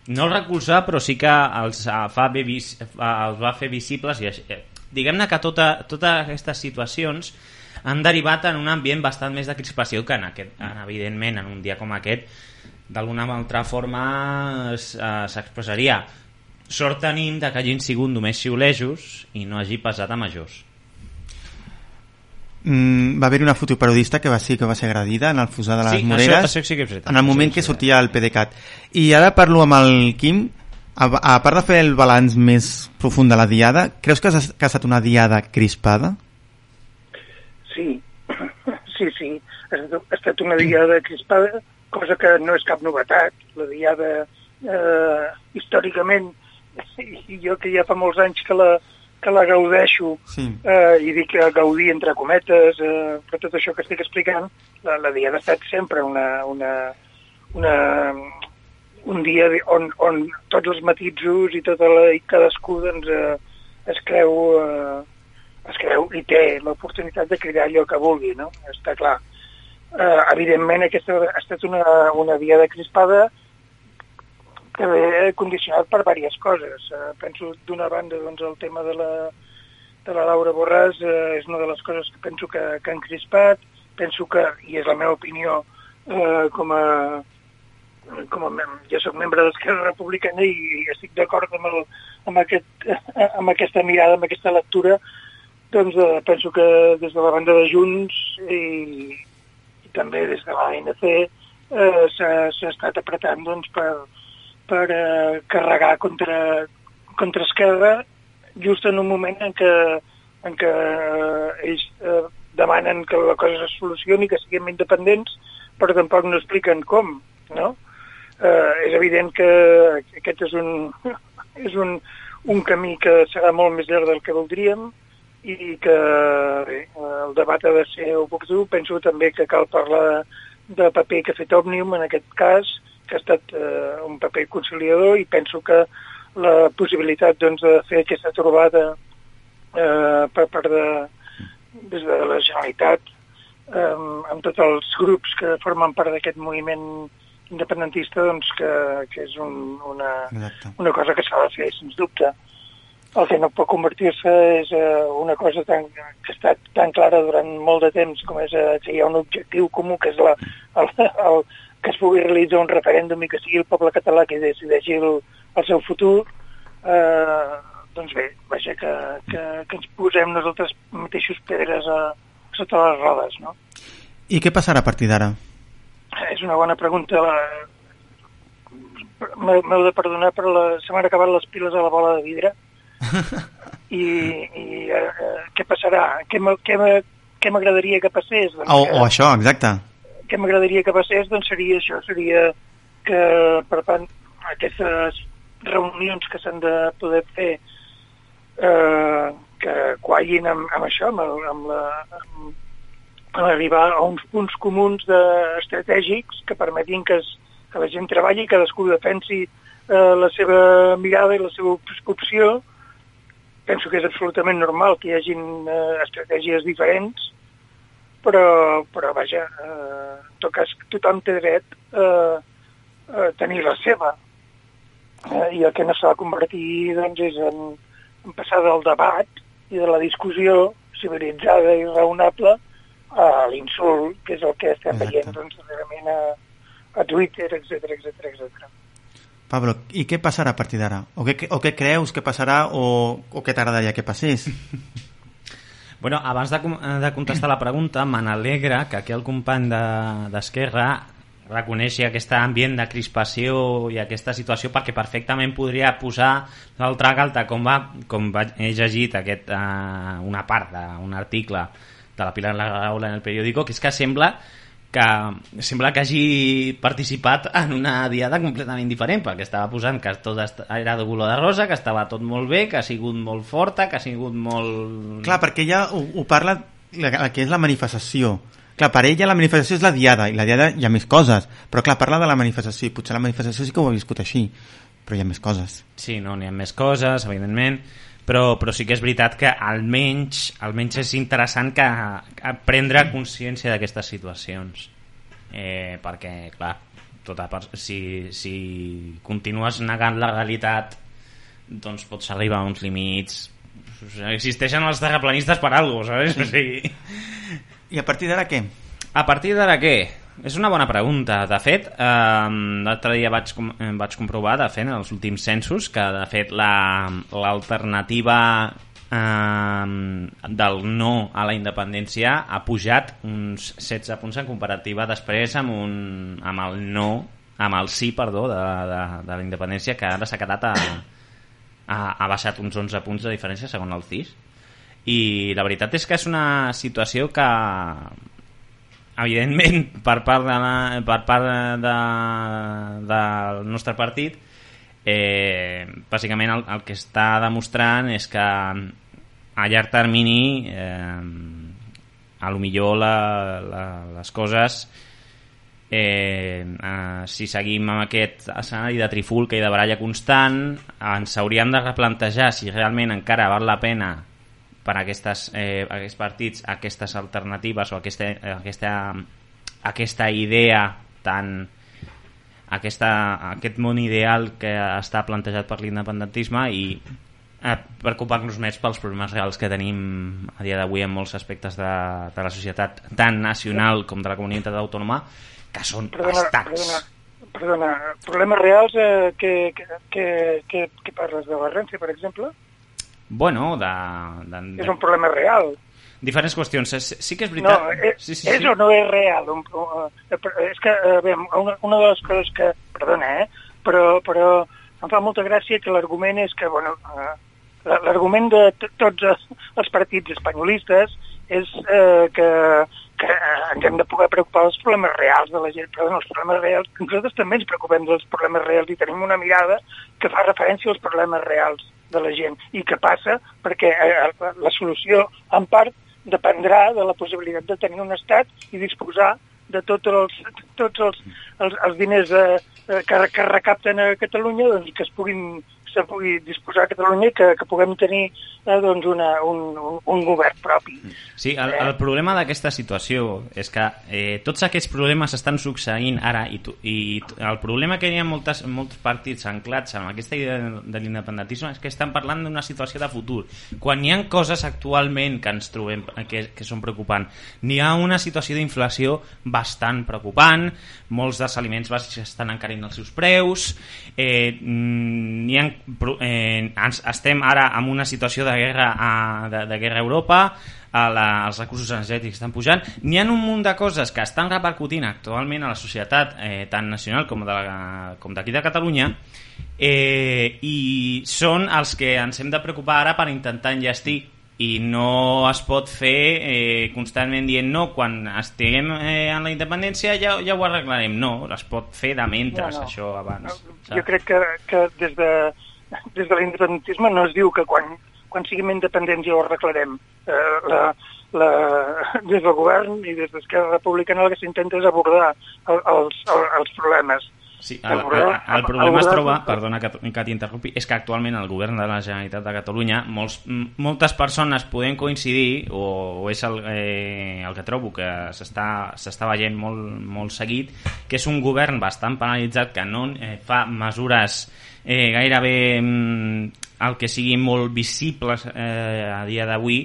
[SPEAKER 7] no el recolzar però sí que els, eh, fa bé els va fer visibles i eh, diguem-ne que tota, totes aquestes situacions han derivat en un ambient bastant més de crispació que en, aquest, en evidentment en un dia com aquest d'alguna altra forma eh, s'expressaria. Sort tenim de que hagin sigut només xiulejos i no hagi passat a majors
[SPEAKER 5] Mm, va haver una fotoperiodista que va ser, que va ser agredida en el fusar de les
[SPEAKER 7] Sí,
[SPEAKER 5] Moreres
[SPEAKER 7] això- això sí que és veritat.
[SPEAKER 5] en el moment que sortia el PDeCAT i ara parlo amb el Quim a, a part de fer el balanç més profund de la diada creus que ha, que ha estat una diada crispada?
[SPEAKER 8] Sí, sí, sí. Ha estat, ha estat una diada crispada, cosa que no és cap novetat. La diada, eh, històricament, i jo que ja fa molts anys que la, que la gaudeixo,
[SPEAKER 5] Sí.
[SPEAKER 8] eh, i dic que gaudir entre cometes, eh, per tot això que estic explicant, la, la diada ha estat sempre una, una, una, un dia on, on tots els matisos i, tota la, i cadascú doncs, eh, es creu eh, es creu i té l'oportunitat de cridar allò que vulgui, no? Està clar. Eh, evidentment, aquesta ha estat una, una diada crispada que ve condicionat per diverses coses. Eh, penso, d'una banda, doncs, el tema de la, de la Laura Borràs eh, és una de les coses que penso que, que han crispat. Penso que, i és la meva opinió, eh, com a com a mem jo soc membre d'Esquerra Republicana i estic d'acord amb, el, amb, aquest, amb aquesta mirada, amb aquesta lectura, doncs eh, penso que des de la banda de Junts i, i també des de l'ANC eh, s'ha estat apretant doncs, per, per eh, carregar contra, contra Esquerra just en un moment en què, en què eh, ells eh, demanen que la cosa es solucioni, que siguem independents, però tampoc no expliquen com, no? Eh, és evident que aquest és un, és un, un camí que serà molt més llarg del que voldríem i que bé, el debat ha de ser oportú. Penso també que cal parlar de paper que ha fet Òmnium en aquest cas, que ha estat eh, un paper conciliador i penso que la possibilitat doncs, de fer aquesta trobada eh, per part de, des de la Generalitat eh, amb tots els grups que formen part d'aquest moviment independentista doncs que, que és un, una,
[SPEAKER 5] Exacte.
[SPEAKER 8] una cosa que s'ha de fer, sens dubte. El que no pot convertir-se és eh, una cosa tan, que ha estat tan clara durant molt de temps com és eh, que hi ha un objectiu comú que és la, el, el, que es pugui realitzar un referèndum i que sigui el poble català qui decideixi el, el seu futur eh, doncs bé, vaja que, que, que ens posem nosaltres mateixos pedres a, sota les rodes, no?
[SPEAKER 5] I què passarà a partir d'ara?
[SPEAKER 8] És una bona pregunta. M'heu de perdonar, però la, se m'han acabat les piles a la bola de vidre. I, i eh, eh, què passarà? Què m'a- què m'a- què m'agradaria que passés? Doncs
[SPEAKER 5] O,
[SPEAKER 8] que,
[SPEAKER 5] o això, exacte.
[SPEAKER 8] Què m'agradaria que passés? Doncs seria això, seria que per tant aquestes reunions que s'han de poder fer eh, que quallin amb, amb això, amb, el, amb la, amb, amb arribar a uns punts comuns de, estratègics que permetin que, es, que la gent treballi i cadascú defensi eh, la seva mirada i la seva op- opció. Penso que és absolutament normal que hi hagin eh, estratègies diferents, però, però vaja, eh, en tot cas tothom té dret eh, a tenir la seva. Eh, I el que no s'ha de convertir doncs, és en, en passar del debat i de la discussió civilitzada i raonable a l'insult, que és el que estem
[SPEAKER 5] Exacte.
[SPEAKER 8] veient doncs, darrerament a, a Twitter, etc etc etc.
[SPEAKER 5] Pablo, i què passarà a partir d'ara? O què, o què creus que passarà o, o què t'agradaria que passés?
[SPEAKER 7] Bueno, abans de, de contestar la pregunta, me n'alegra que aquí el company de- d'Esquerra reconèixer aquest ambient de crispació i aquesta situació perquè perfectament podria posar l'altra galta com, va, com va, he llegit aquest, uh, una part d'un article de la Pilar Lagaula en el periòdico que és que sembla que sembla que hagi participat en una diada completament diferent perquè estava posant que tot era de color de rosa que estava tot molt bé, que ha sigut molt forta que ha sigut molt...
[SPEAKER 5] Clar, perquè ella ho, ho parla la, la que és la manifestació. Clar, per ella la manifestació és la diada, i la diada hi ha més coses. Però clar, parla de la manifestació, i potser la manifestació sí que ho ha viscut així, però hi ha més coses.
[SPEAKER 7] Sí, no, n'hi ha més coses, evidentment, però, però sí que és veritat que almenys, almenys és interessant que, que prendre consciència d'aquestes situacions. Eh, perquè, clar, tota, per- si, si continues negant la realitat, doncs pots arribar a uns límits... Existeixen els terraplanistes per alguna cosa, ¿sabes? O sigui,
[SPEAKER 5] I a partir d'ara què?
[SPEAKER 7] a partir d'ara què? És una bona pregunta. De fet, eh, l'altre dia vaig, com- eh, vaig comprovar, de fet, en els últims censos, que de fet la- l'alternativa eh, del no a la independència ha pujat uns 16 punts en comparativa després amb, un, amb el no, amb el sí, perdó, de, de, de la independència, que ara s'ha quedat a, ha, ha baixat uns 11 punts de diferència segons el CIS i la veritat és que és una situació que evidentment per part, de la, per part de, del nostre partit eh, bàsicament el, el que està demostrant és que a llarg termini eh, a lo millor la, la, les coses eh, eh, si seguim amb aquest escenari de trifulca i de baralla constant ens hauríem de replantejar si realment encara val la pena per a aquestes, eh, aquests partits aquestes alternatives o aquesta, aquesta, aquesta idea tan aquesta, aquest món ideal que està plantejat per l'independentisme i eh, preocupar-nos més pels problemes reals que tenim a dia d'avui en molts aspectes de, de la societat tant nacional com de la comunitat autònoma que són
[SPEAKER 8] Perdona,
[SPEAKER 7] bastants
[SPEAKER 8] perdona, perdona, problemes reals eh, que, que, que, que, parles de Renfe, per exemple?
[SPEAKER 7] Bueno, de, de, de
[SPEAKER 8] És un problema real.
[SPEAKER 7] diferents qüestions sí, que és
[SPEAKER 8] No,
[SPEAKER 7] veritat
[SPEAKER 8] és,
[SPEAKER 7] sí, sí,
[SPEAKER 8] és
[SPEAKER 7] sí.
[SPEAKER 8] o no és real? Un, uh, és que, uh, bé, una, una de les coses que... Perdona, eh? Però, però em fa molta gràcia que l'argument és que, bueno, l'argument de tots els partits espanyolistes és eh, que, que ens hem de poder preocupar dels problemes reals de la gent, però els problemes reals, nosaltres també ens preocupem dels problemes reals i tenim una mirada que fa referència als problemes reals de la gent. I que passa? Perquè eh, la solució en part dependrà de la possibilitat de tenir un estat i disposar de tots els, tots els, els, els diners eh, eh, que, que recapten a Catalunya doncs, que es puguin se pugui disposar a Catalunya i que, que puguem tenir eh, doncs una, un, un, govern propi.
[SPEAKER 7] Sí, el, el problema d'aquesta situació és que eh, tots aquests problemes estan succeint ara i, tu, i el problema que hi ha moltes, molts partits anclats amb aquesta idea de, de l'independentisme és que estan parlant d'una situació de futur. Quan hi ha coses actualment que ens trobem que, que són preocupants, n'hi ha una situació d'inflació bastant preocupant, molts dels aliments bàsics estan encarint els seus preus, eh, n'hi ha, eh, ens, estem ara en una situació de guerra a, de, de guerra a Europa, a la, els recursos energètics estan pujant, n'hi ha un munt de coses que estan repercutint actualment a la societat, eh, tant nacional com de d'aquí de, Catalunya, eh, i són els que ens hem de preocupar ara per intentar enllestir. I no es pot fer eh, constantment dient no, quan estiguem eh, en la independència ja, ja ho arreglarem, no, es pot fer de mentre
[SPEAKER 8] No, no.
[SPEAKER 7] això abans
[SPEAKER 8] Jo crec que, que des de, des de l'independentisme no es diu que quan, quan siguem independents ja ho arreglarem. Eh, la, la, des del govern i des d'Esquerra Republicana el que s'intenta és abordar el, els, el, els problemes.
[SPEAKER 7] Sí, el, el, el problema es troba, perdona que, que t'interrompi, és que actualment el govern de la Generalitat de Catalunya, molts, moltes persones podem coincidir, o, o és el, eh, el que trobo que s'està s'està veient molt, molt seguit, que és un govern bastant penalitzat que no eh, fa mesures eh, gairebé mm, el que siguin molt visibles eh, a dia d'avui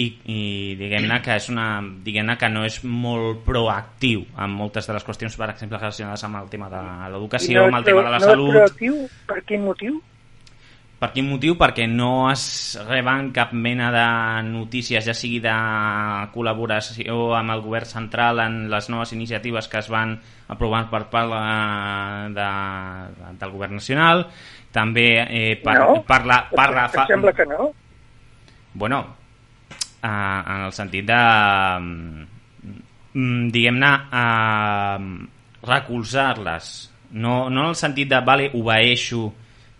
[SPEAKER 7] i, i diguem-ne que és una diguem-ne que no és molt proactiu en moltes de les qüestions, per exemple, relacionades amb el tema de l'educació,
[SPEAKER 8] no
[SPEAKER 7] amb el
[SPEAKER 8] és
[SPEAKER 7] tema de la
[SPEAKER 8] no és
[SPEAKER 7] salut.
[SPEAKER 8] proactiu? Per quin motiu?
[SPEAKER 7] Per quin motiu? Perquè no es reben cap mena de notícies, ja sigui de col·laboració amb el govern central en les noves iniciatives que es van aprovar per part de, de, del govern nacional, també eh, per,
[SPEAKER 8] No?
[SPEAKER 7] per la... Per la
[SPEAKER 8] Em sembla que no.
[SPEAKER 7] Bueno, eh, en el sentit de... mm, diguem-ne, eh, recolzar-les. No, no en el sentit de, vale, obeeixo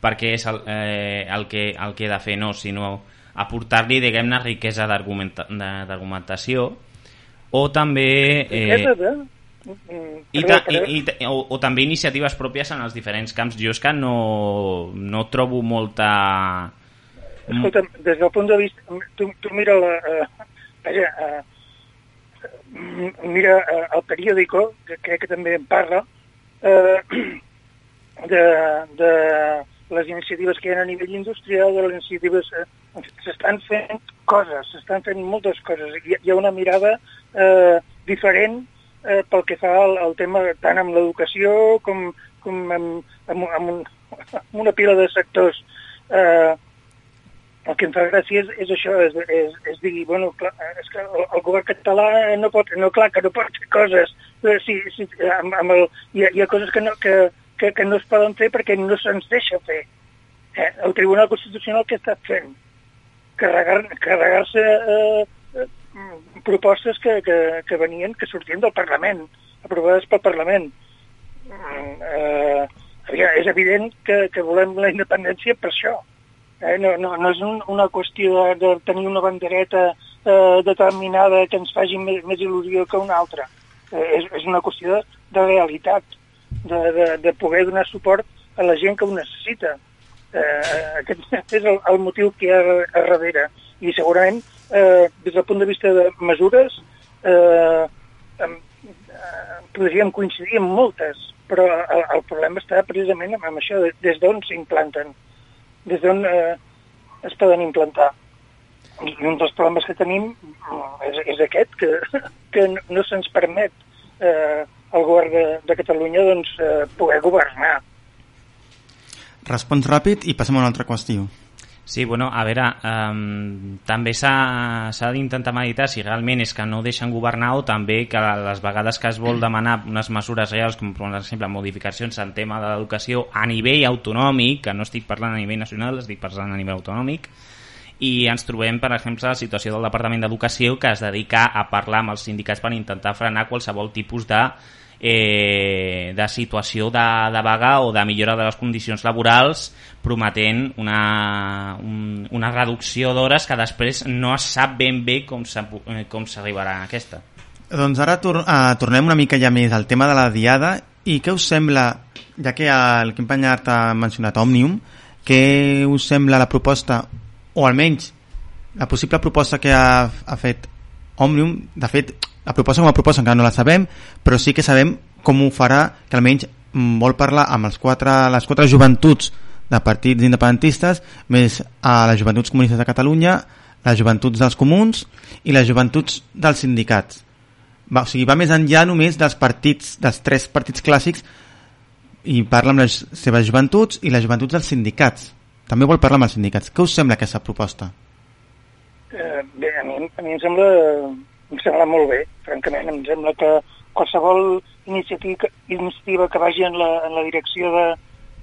[SPEAKER 7] perquè és el, eh, el, que, el que he de fer, no, sinó aportar-li, diguem-ne, riquesa d'argumentació. O també...
[SPEAKER 8] Riquesa
[SPEAKER 7] Eh,
[SPEAKER 8] de... Mm,
[SPEAKER 7] i, ta, i, i, o, o també iniciatives pròpies en els diferents camps. Jo és que no, no trobo molta...
[SPEAKER 8] Escolta, des del punt de vista... Tu, tu mira la... Eh, eh, mira eh, el periòdico, que crec que també en parla, eh, de, de les iniciatives que hi ha a nivell industrial, de les iniciatives... Eh, s'estan fent coses, s'estan fent moltes coses. Hi, hi ha una mirada eh, diferent eh, pel que fa al, al tema tant amb l'educació com, com amb, amb, amb, un, amb una pila de sectors. Eh, el que em fa gràcia és, és això, és, és, és dir, bueno, clar, és que el, el govern català no pot, no, clar, que no pot fer coses, eh, si, si, amb, amb el, hi, ha, hi ha coses que no, que, que, que no es poden fer perquè no se'ns deixa fer. Eh? El Tribunal Constitucional què està fent? Carregar-se carregar eh, eh, propostes que, que, que venien, que sortien del Parlament, aprovades pel Parlament. Mm, Eh, és evident que, que volem la independència per això. Eh, no, no, no és un, una qüestió de, de tenir una bandereta eh, determinada que ens faci més, més il·lusió que una altra. Eh, és, és una qüestió de, de realitat, de, de, de poder donar suport a la gent que ho necessita. Eh, aquest és el, el motiu que hi ha a darrere. I segurament, eh, des del punt de vista de mesures, eh, eh, podríem coincidir en moltes, però el, el problema està precisament amb, amb això, de- des d'on s'implanten, des d'on eh, es poden implantar. I un dels problemes que tenim mm, és, és aquest, que, que no se'ns permet eh, al govern de, de Catalunya doncs, eh, poder governar.
[SPEAKER 5] Respons ràpid i passem a una altra qüestió.
[SPEAKER 7] Sí, bueno, a veure, um, també s'ha s'ha d'intentar meditar si realment és que no deixen governar o també que les vegades que es vol demanar unes mesures reals, com per exemple modificacions en tema de l'educació a nivell autonòmic, que no estic parlant a nivell nacional, estic parlant a nivell autonòmic, i ens trobem, per exemple, la situació del Departament d'Educació que es dedica a parlar amb els sindicats per intentar frenar qualsevol tipus de eh, de situació de, de vaga o de millora de les condicions laborals prometent una, un, una reducció d'hores que després no es sap ben bé eh, com s'arribarà a aquesta.
[SPEAKER 5] Doncs ara tor uh, tornem una mica ja més al tema de la diada i què us sembla, ja que el Quim Panyart ha mencionat Òmnium, què us sembla la proposta, o almenys la possible proposta que ha, ha fet Òmnium, de fet, la proposta com a proposta encara no la sabem, però sí que sabem com ho farà, que almenys mm, vol parlar amb els quatre, les quatre joventuts de partits independentistes, més a les joventuts comunistes de Catalunya, les joventuts dels comuns i les joventuts dels sindicats. Va, o sigui, va més enllà només dels partits, dels tres partits clàssics i parla amb les seves joventuts i les joventuts dels sindicats. També vol parlar amb els sindicats. Què us sembla aquesta proposta?
[SPEAKER 8] Eh, bé, a mi, a mi em, sembla, em sembla molt bé, francament. Em sembla que qualsevol iniciativa, iniciativa que vagi en la, en la direcció de,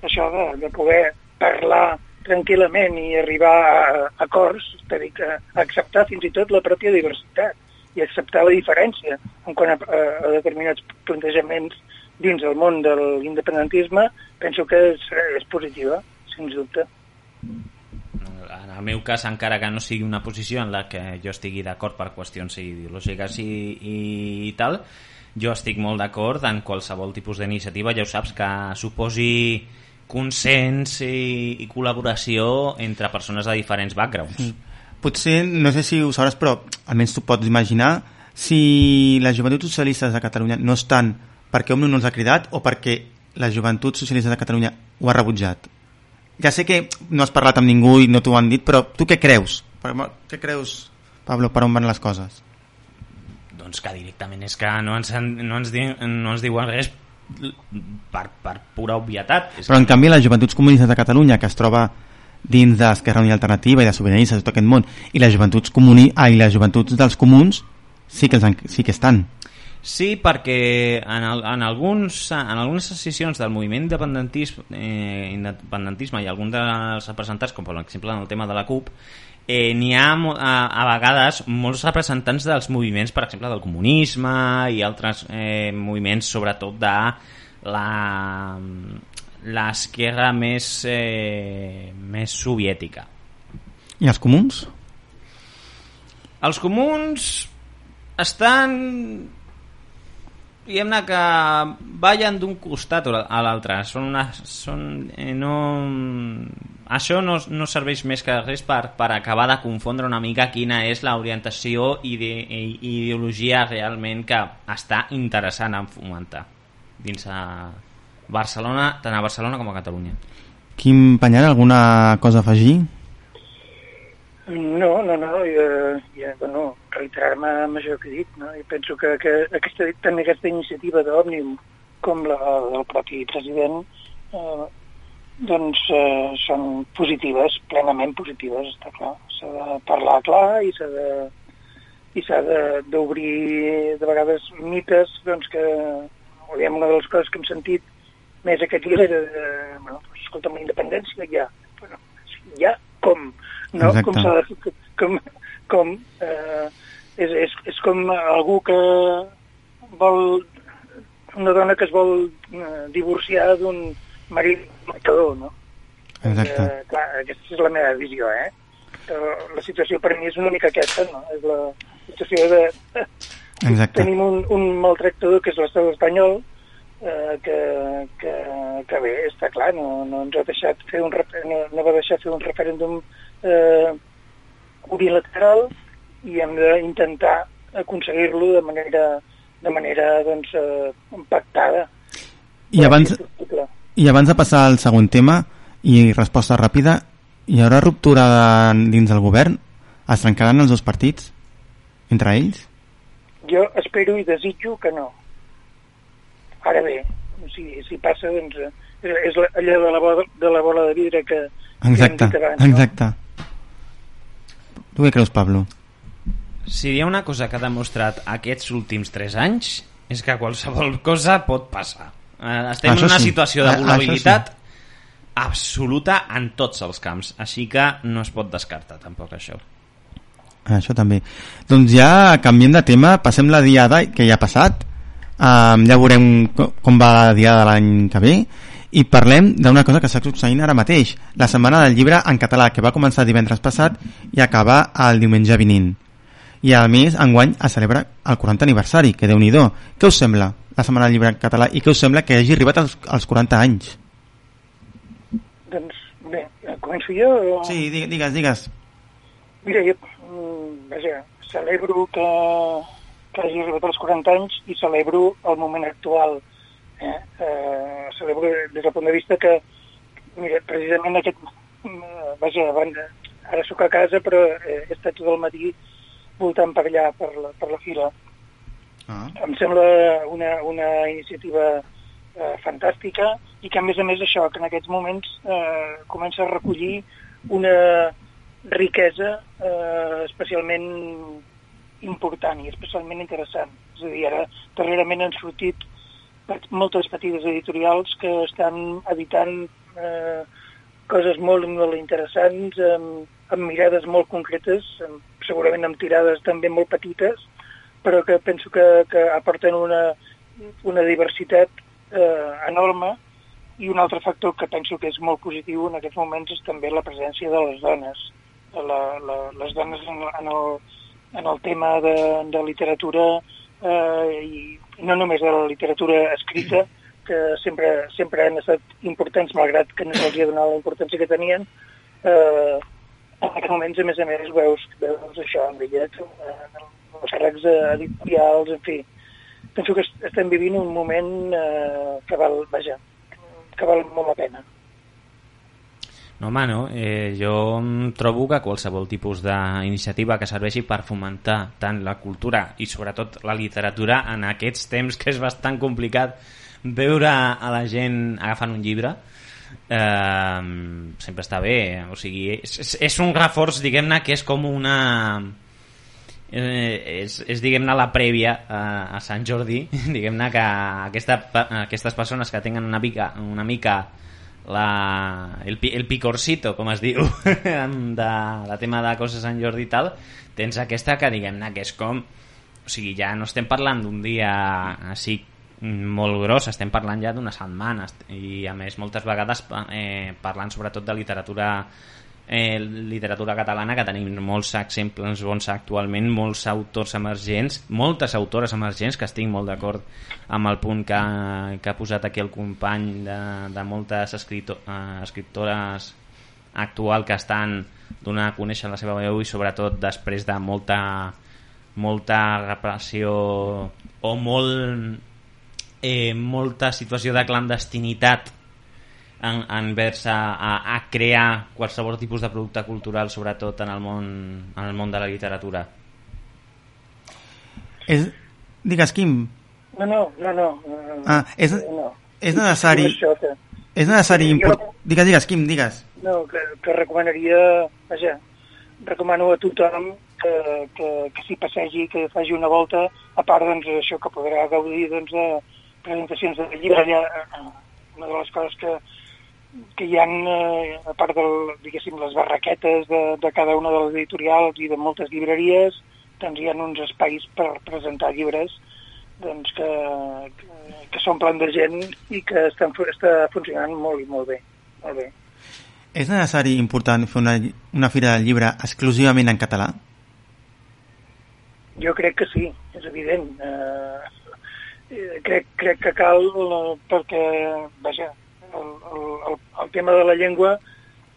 [SPEAKER 8] això de, de poder parlar tranquil·lament i arribar a, acords, és a dir, que acceptar fins i tot la pròpia diversitat i acceptar la diferència en quant a, a, a determinats plantejaments dins del món de l'independentisme, penso que és, és positiva, sens dubte.
[SPEAKER 7] En el meu cas, encara que no sigui una posició en la que jo estigui d'acord per qüestions ideològiques i, i tal, jo estic molt d'acord en qualsevol tipus d'iniciativa, ja ho saps, que suposi consens i, i col·laboració entre persones de diferents backgrounds.
[SPEAKER 5] Mm. Potser, no sé si ho sabràs, però almenys tu pots imaginar si les joventuts socialistes de Catalunya no estan perquè Òmnium no els ha cridat o perquè les joventuts socialistes de Catalunya ho ha rebutjat. Ja sé que no has parlat amb ningú i no t'ho han dit, però tu què creus? Per- Què creus, Pablo, per on van les coses?
[SPEAKER 7] Doncs que directament és que no ens, no ens, di, no ens diuen res per, per pura obvietat. És
[SPEAKER 5] Però en canvi les joventuts comunistes de Catalunya, que es troba dins d'Esquerra Unida Alternativa i de Sobiranistes, tot aquest món, i les joventuts, comuni... ah, i les joventuts dels comuns sí que, els, sí que estan.
[SPEAKER 7] Sí, perquè en, el, en, alguns, en algunes decisions del moviment independentisme, eh, independentisme i alguns dels representants, com per exemple en el tema de la CUP, eh, n'hi ha a, a vegades molts representants dels moviments, per exemple, del comunisme i altres eh, moviments, sobretot de la l'esquerra més, eh, més soviètica.
[SPEAKER 5] I els comuns?
[SPEAKER 7] Els comuns estan diguem-ne que ballen d'un costat a l'altre són una, són, eh, no, això no, no serveix més que res per, per acabar de confondre una mica quina és l'orientació i de, i, ideologia realment que està interessant en fomentar dins a Barcelona, tant a Barcelona com a Catalunya.
[SPEAKER 5] Quim Panyar, alguna cosa a afegir?
[SPEAKER 8] No, no, no, jo, jo bueno, reiterar-me amb això que he dit, no? I penso que, que aquesta, també aquesta iniciativa d'Òmnium, com la del propi president, eh, doncs eh, són positives, plenament positives, està clar. S'ha de parlar clar i s'ha de i s'ha de- d'obrir de, vegades mites doncs que diguem, una de les coses que hem sentit més aquest dia era de, bueno, doncs, escolta, amb la independència ja, bueno, ja com, no?
[SPEAKER 5] Exacte.
[SPEAKER 8] Com s'ha de com, com eh, és, és, és com algú que vol una dona que es vol eh, divorciar d'un marit marcador, no?
[SPEAKER 5] Exacte.
[SPEAKER 8] Eh, clar, aquesta és la meva visió, eh? Però la situació per mi és una mica aquesta, no? És la situació de...
[SPEAKER 5] Exacte.
[SPEAKER 8] Tenim un, un maltractador que és l'estat espanyol, eh, que, que, que bé, està clar, no, no ens ha deixat fer un no, no va deixar fer un referèndum eh, unilateral i hem d'intentar aconseguir-lo de manera de manera doncs, eh, pactada.
[SPEAKER 5] I abans. I abans de passar al següent tema i resposta ràpida, hi haurà ruptura de, dins del govern? Es trencaran els dos partits? Entre ells?
[SPEAKER 8] Jo espero i desitjo que no. Ara bé, si, si passa, doncs, eh, és, la- allò de la, bola, de la bola de vidre que que hem
[SPEAKER 5] Exacte,
[SPEAKER 8] dit abans, no?
[SPEAKER 5] exacte. Tu què creus, Pablo?
[SPEAKER 7] Si hi ha una cosa que ha demostrat aquests últims 3 anys és que qualsevol cosa pot passar. Eh, Estem
[SPEAKER 5] Això
[SPEAKER 7] en una
[SPEAKER 5] sí.
[SPEAKER 7] situació de
[SPEAKER 5] Ah, això
[SPEAKER 7] vulnerabilitat absoluta en tots els camps, així que no es pot descartar tampoc això.
[SPEAKER 5] Això també. Doncs ja canviem de tema, passem la diada que ja ha passat, um, ja veurem co- com va la diada de l'any que ve, i parlem d'una cosa que està succeint ara mateix, la setmana del llibre en català, que va començar divendres passat i acaba el diumenge vinent. I a més, enguany es celebra el 40 aniversari, que déu nhi Què us sembla la setmana del llibre en català i què us sembla que hagi arribat als, als 40 anys?
[SPEAKER 8] Doncs bé, començo jo? O...
[SPEAKER 5] Sí, di- digues, digues.
[SPEAKER 8] Mira, jo mm, vaja, celebro que, que hagi arribat als 40 anys i celebro el moment actual. Eh? Eh, celebro des del punt de vista que, mira, precisament aquest... mm, Vaja, abans, ara sóc a casa, però eh, he estat tot el matí voltant per allà, per la, per la fila.
[SPEAKER 5] Ah.
[SPEAKER 8] Em sembla una, una iniciativa eh, fantàstica i que a més a més això, que en aquests moments eh, comença a recollir una riquesa eh, especialment important i especialment interessant. És a dir, ara darrerament han sortit moltes petites editorials que estan editant eh, coses molt, molt interessants, amb, amb mirades molt concretes, amb, segurament amb tirades també molt petites, però que penso que, que aporten una, una diversitat eh, enorme i un altre factor que penso que és molt positiu en aquests moments és també la presència de les dones. La, la, les dones en, en, el, en el tema de, de literatura eh, i no només de la literatura escrita, que sempre, sempre han estat importants, malgrat que no se'ls ha donat la importància que tenien, eh, en aquests moments, a més a més, veus, veus això en bitllets, eh, els càrrecs editorials, en fi. Penso que est- estem vivint un moment eh, que val, vaja, que val molt la pena.
[SPEAKER 7] No, home, no. Eh, jo trobo que qualsevol tipus d'iniciativa que serveixi per fomentar tant la cultura i sobretot la literatura en aquests temps que és bastant complicat veure a la gent agafant un llibre sempre està bé o sigui, és, és, un reforç diguem-ne que és com una eh, és, és diguem-ne la prèvia a, a Sant Jordi diguem-ne que aquesta, aquestes persones que tenen una mica, una mica la, el, el picorcito, com es diu, de, de tema de coses Sant Jordi i tal, tens aquesta que diguem-ne que és com... O sigui, ja no estem parlant d'un dia així molt gros, estem parlant ja d'unes setmanes i a més moltes vegades eh, parlant sobretot de literatura eh, literatura catalana que tenim molts exemples bons actualment, molts autors emergents, moltes autores emergents que estic molt d'acord amb el punt que, que ha posat aquí el company de, de moltes escrito, eh, escriptores actual que estan donant a conèixer la seva veu i sobretot després de molta molta repressió o molt eh, molta situació de clandestinitat en, envers a, a, a crear qualsevol tipus de producte cultural sobretot en el món, en el món de la literatura
[SPEAKER 5] És... Digues, Quim,
[SPEAKER 8] No, no, no, no.
[SPEAKER 5] Ah, és-
[SPEAKER 8] no.
[SPEAKER 5] és necessari...
[SPEAKER 8] És això que,
[SPEAKER 5] és necessari...
[SPEAKER 8] Jo-
[SPEAKER 5] Import... Digues, digues, Quim, digues.
[SPEAKER 8] no, que, que recomanaria, vaja, recomano a tothom que, que, que s'hi passegi, que faci una volta, a part, doncs, això que podrà gaudir, doncs, de presentacions de llibre. Allà, eh, una de les coses que, que hi ha, eh, a part del, diguéssim, les barraquetes de, de cada una de les editorials i de moltes llibreries, doncs hi ha uns espais per presentar llibres doncs que, que, que s'omplen de gent i que estan, està funcionant molt i molt bé. Molt bé.
[SPEAKER 5] És necessari important fer una, una fira del llibre exclusivament en català?
[SPEAKER 8] Jo crec que sí, és evident. Eh, crec, crec que cal, eh, perquè, vaja, el, el, el, tema de la llengua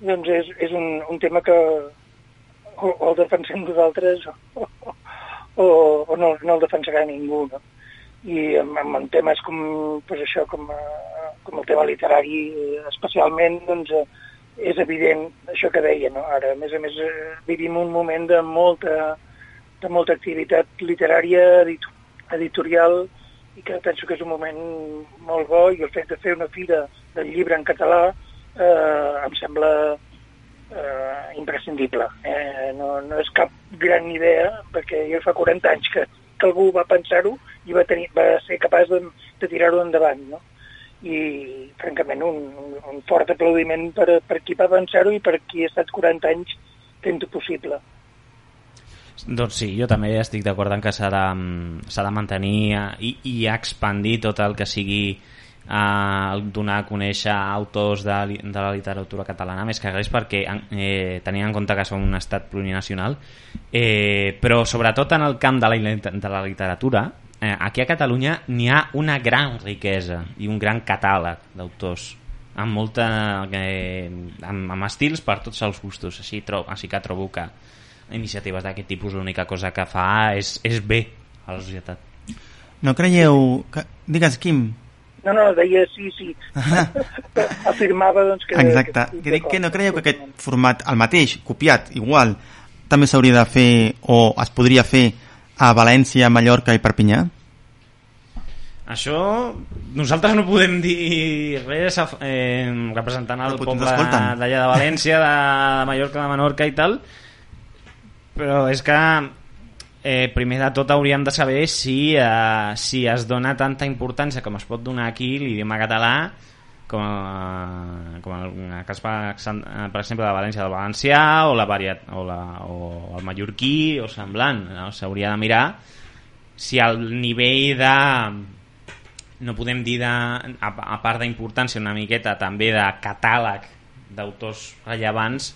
[SPEAKER 8] doncs és, és un, un tema que o, o el defensem nosaltres o, o, o no, no el defensarà ningú, no? I amb, amb, temes com, pues això, com, eh, com el tema literari eh, especialment, doncs, és evident això que deia, no? Ara, a més a més, vivim un moment de molta, de molta activitat literària, edit editorial, i que penso que és un moment molt bo, i el fet de fer una fira del llibre en català eh, em sembla eh, imprescindible. Eh, no, no és cap gran idea, perquè jo fa 40 anys que, que algú va pensar-ho i va, tenir, va ser capaç de, de tirar-ho endavant, no? I, francament, un, un, fort aplaudiment per, per qui va pensar-ho i per qui ha estat 40 anys fent-ho possible.
[SPEAKER 7] Doncs sí, jo també estic d'acord en que s'ha de, s'ha de mantenir eh, i, i expandir tot el que sigui eh, donar a conèixer autors de, de la literatura catalana, més que res perquè eh, tenint en compte que som un estat plurinacional, eh, però sobretot en el camp de la, de la literatura, eh, aquí a Catalunya n'hi ha una gran riquesa i un gran catàleg d'autors amb molta eh, amb, amb estils per tots els gustos. Així, tro així que trobo que iniciatives d'aquest tipus l'única cosa que fa és, és bé a la societat
[SPEAKER 5] No creieu... Que... Digues, Quim.
[SPEAKER 8] No, no, deia sí, sí. Afirmava, doncs, que...
[SPEAKER 5] Exacte.
[SPEAKER 8] que,
[SPEAKER 5] Que dic que no creieu que aquest format, el mateix, copiat, igual, també s'hauria de fer o es podria fer a València, Mallorca i Perpinyà?
[SPEAKER 7] Això, nosaltres no podem dir res eh, representant el
[SPEAKER 5] potser
[SPEAKER 7] poble d'allà de València, de, de Mallorca, de Menorca i tal, però és que eh, primer de tot hauríem de saber si, eh, si es dona tanta importància com es pot donar aquí l'idioma català com, eh, com en el cas per, per exemple de València del Valencià o, la variat, o, la, o el mallorquí o semblant no? s'hauria de mirar si el nivell de no podem dir de, a, a part d'importància una miqueta també de catàleg d'autors rellevants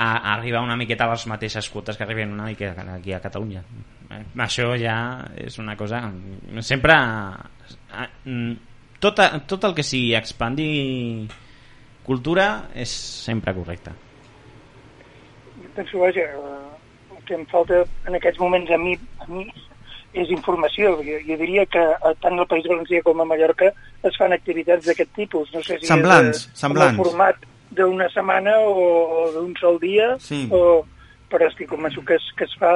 [SPEAKER 7] a, a arribar una miqueta a les mateixes quotes que arriben una miqueta aquí a Catalunya eh, això ja és una cosa sempre eh, mm, tot, tot el que sigui expandir cultura és sempre correcte
[SPEAKER 8] Jo penso, vaja, eh, el que em falta en aquests moments a mi, a mi és informació. Jo, jo diria que tant al País Valencià com a Mallorca es fan activitats d'aquest tipus. No sé si
[SPEAKER 5] Semblants,
[SPEAKER 8] és, eh,
[SPEAKER 5] semblants.
[SPEAKER 8] El format d'una setmana o, o d'un sol dia,
[SPEAKER 5] Sí.
[SPEAKER 8] o, però estic convençut que es, que es fa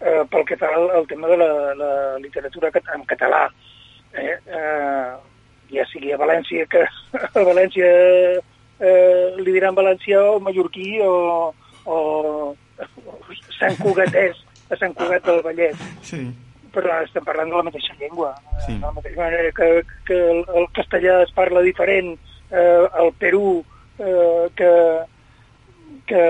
[SPEAKER 8] eh, pel que fa al, al tema de la, la literatura cat- en català. Eh? Eh, ja sigui a València, que a València eh, li diran valencià o mallorquí o, o, o Sant Cugatès, a Sant Cugat del Vallès.
[SPEAKER 5] Sí.
[SPEAKER 8] Però estem parlant de la mateixa llengua.
[SPEAKER 5] Sí.
[SPEAKER 8] De la mateixa manera que, que el, el castellà es parla diferent eh, al Perú eh, que, que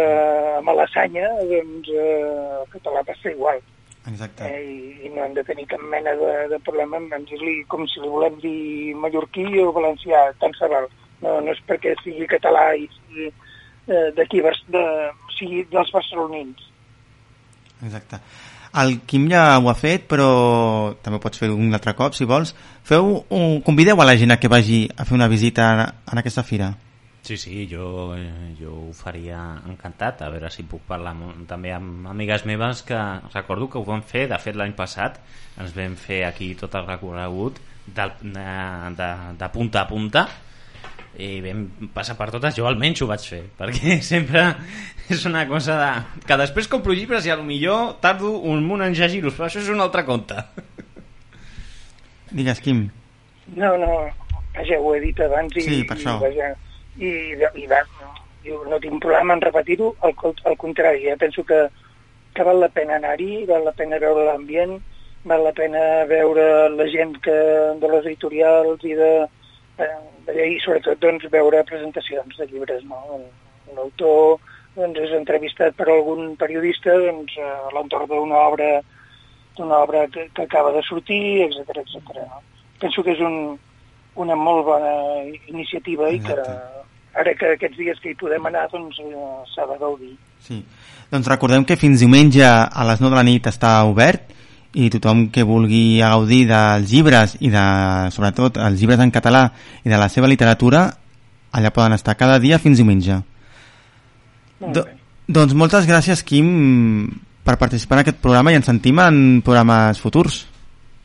[SPEAKER 8] a Malassanya, doncs eh, el català passa igual.
[SPEAKER 5] Exacte.
[SPEAKER 8] Eh, i, I no hem de tenir cap mena de, de problema en dir-li com si li volem dir mallorquí o valencià, tant se val. No, no és perquè sigui català i sigui eh, d'aquí, de, sigui dels barcelonins.
[SPEAKER 5] Exacte. El Quim ja ho ha fet, però també pots fer un altre cop, si vols. Feu un... Convideu a la gent a que vagi a fer una visita en aquesta fira.
[SPEAKER 7] Sí, sí, jo, eh, jo ho faria encantat, a veure si puc parlar amb, també amb amigues meves que recordo que ho vam fer, de fet l'any passat. Ens vam fer aquí tot el recorregut del, de, de, de punta a punta i vam passar per totes, jo almenys ho vaig fer perquè sempre és una cosa de... que després compro llibres i a lo millor tardo un munt en llegir-los però això és un altre conte.
[SPEAKER 5] Digues, Quim.
[SPEAKER 8] No, no, vaja, ho he dit abans i,
[SPEAKER 5] Sí, per això.
[SPEAKER 8] i, vaja, i, i va, jo no tinc problema en repetir-ho, al, al contrari, eh? penso que, que val la pena anar-hi, val la pena veure l'ambient, val la pena veure la gent que, de les editorials i de, eh, de, i sobretot doncs, veure presentacions de llibres. No? L'autor doncs, és entrevistat per algun periodista doncs, a l'entorn d'una obra d'una obra que, que acaba de sortir, etc etc. No? Penso que és un, una molt bona iniciativa i que ara que aquests dies que hi podem anar doncs eh, s'ha de gaudir.
[SPEAKER 5] Sí. Doncs recordem que fins diumenge a les 9 de la nit està obert i tothom que vulgui gaudir dels llibres i de, sobretot els llibres en català i de la seva literatura allà poden estar cada dia fins diumenge.
[SPEAKER 8] Molt
[SPEAKER 5] Do, doncs moltes gràcies, Quim, per participar en aquest programa i ens sentim en programes futurs.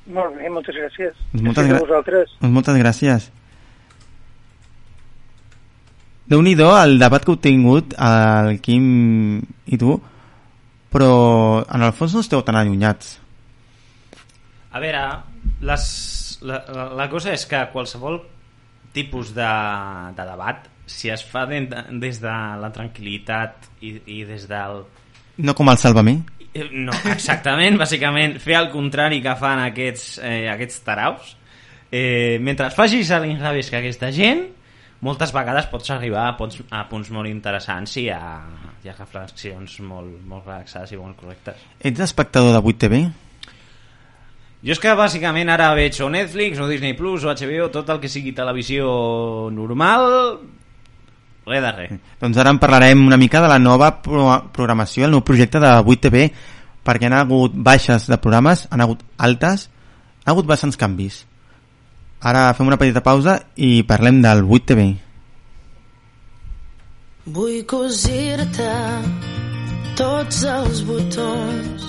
[SPEAKER 8] Molt bé, moltes gràcies.
[SPEAKER 5] Doncs moltes,
[SPEAKER 8] Gràcies a vosaltres.
[SPEAKER 5] doncs moltes gràcies. Déu nhi el debat que heu tingut el Quim i tu però en el fons no esteu tan allunyats
[SPEAKER 7] A veure, les, la, la, la cosa és que qualsevol tipus de, de debat, si es fa de, des de la tranquil·litat i, i des del...
[SPEAKER 5] no com el Sálvame
[SPEAKER 7] Eh, No, exactament, bàsicament fer el contrari que fan aquests, eh, aquests taraus. Eh, mentre facis a l'inrevés que aquesta gent, moltes vegades pots arribar a punts, a punts molt interessants i a, i a reflexions molt, molt relaxades i molt correctes.
[SPEAKER 5] ets espectador de 8TV?
[SPEAKER 7] Jo és que bàsicament ara veig o Netflix, o Disney Plus, o HBO, tot el que sigui televisió normal, res de res.
[SPEAKER 5] Doncs ara en parlarem una mica de la nova pro programació, el nou projecte de 8TV, perquè han hagut baixes de programes, han hagut altes, han hagut bastants canvis. Ara fem una petita pausa i parlem del 8TV.
[SPEAKER 9] Vull cosir-te tots els botons.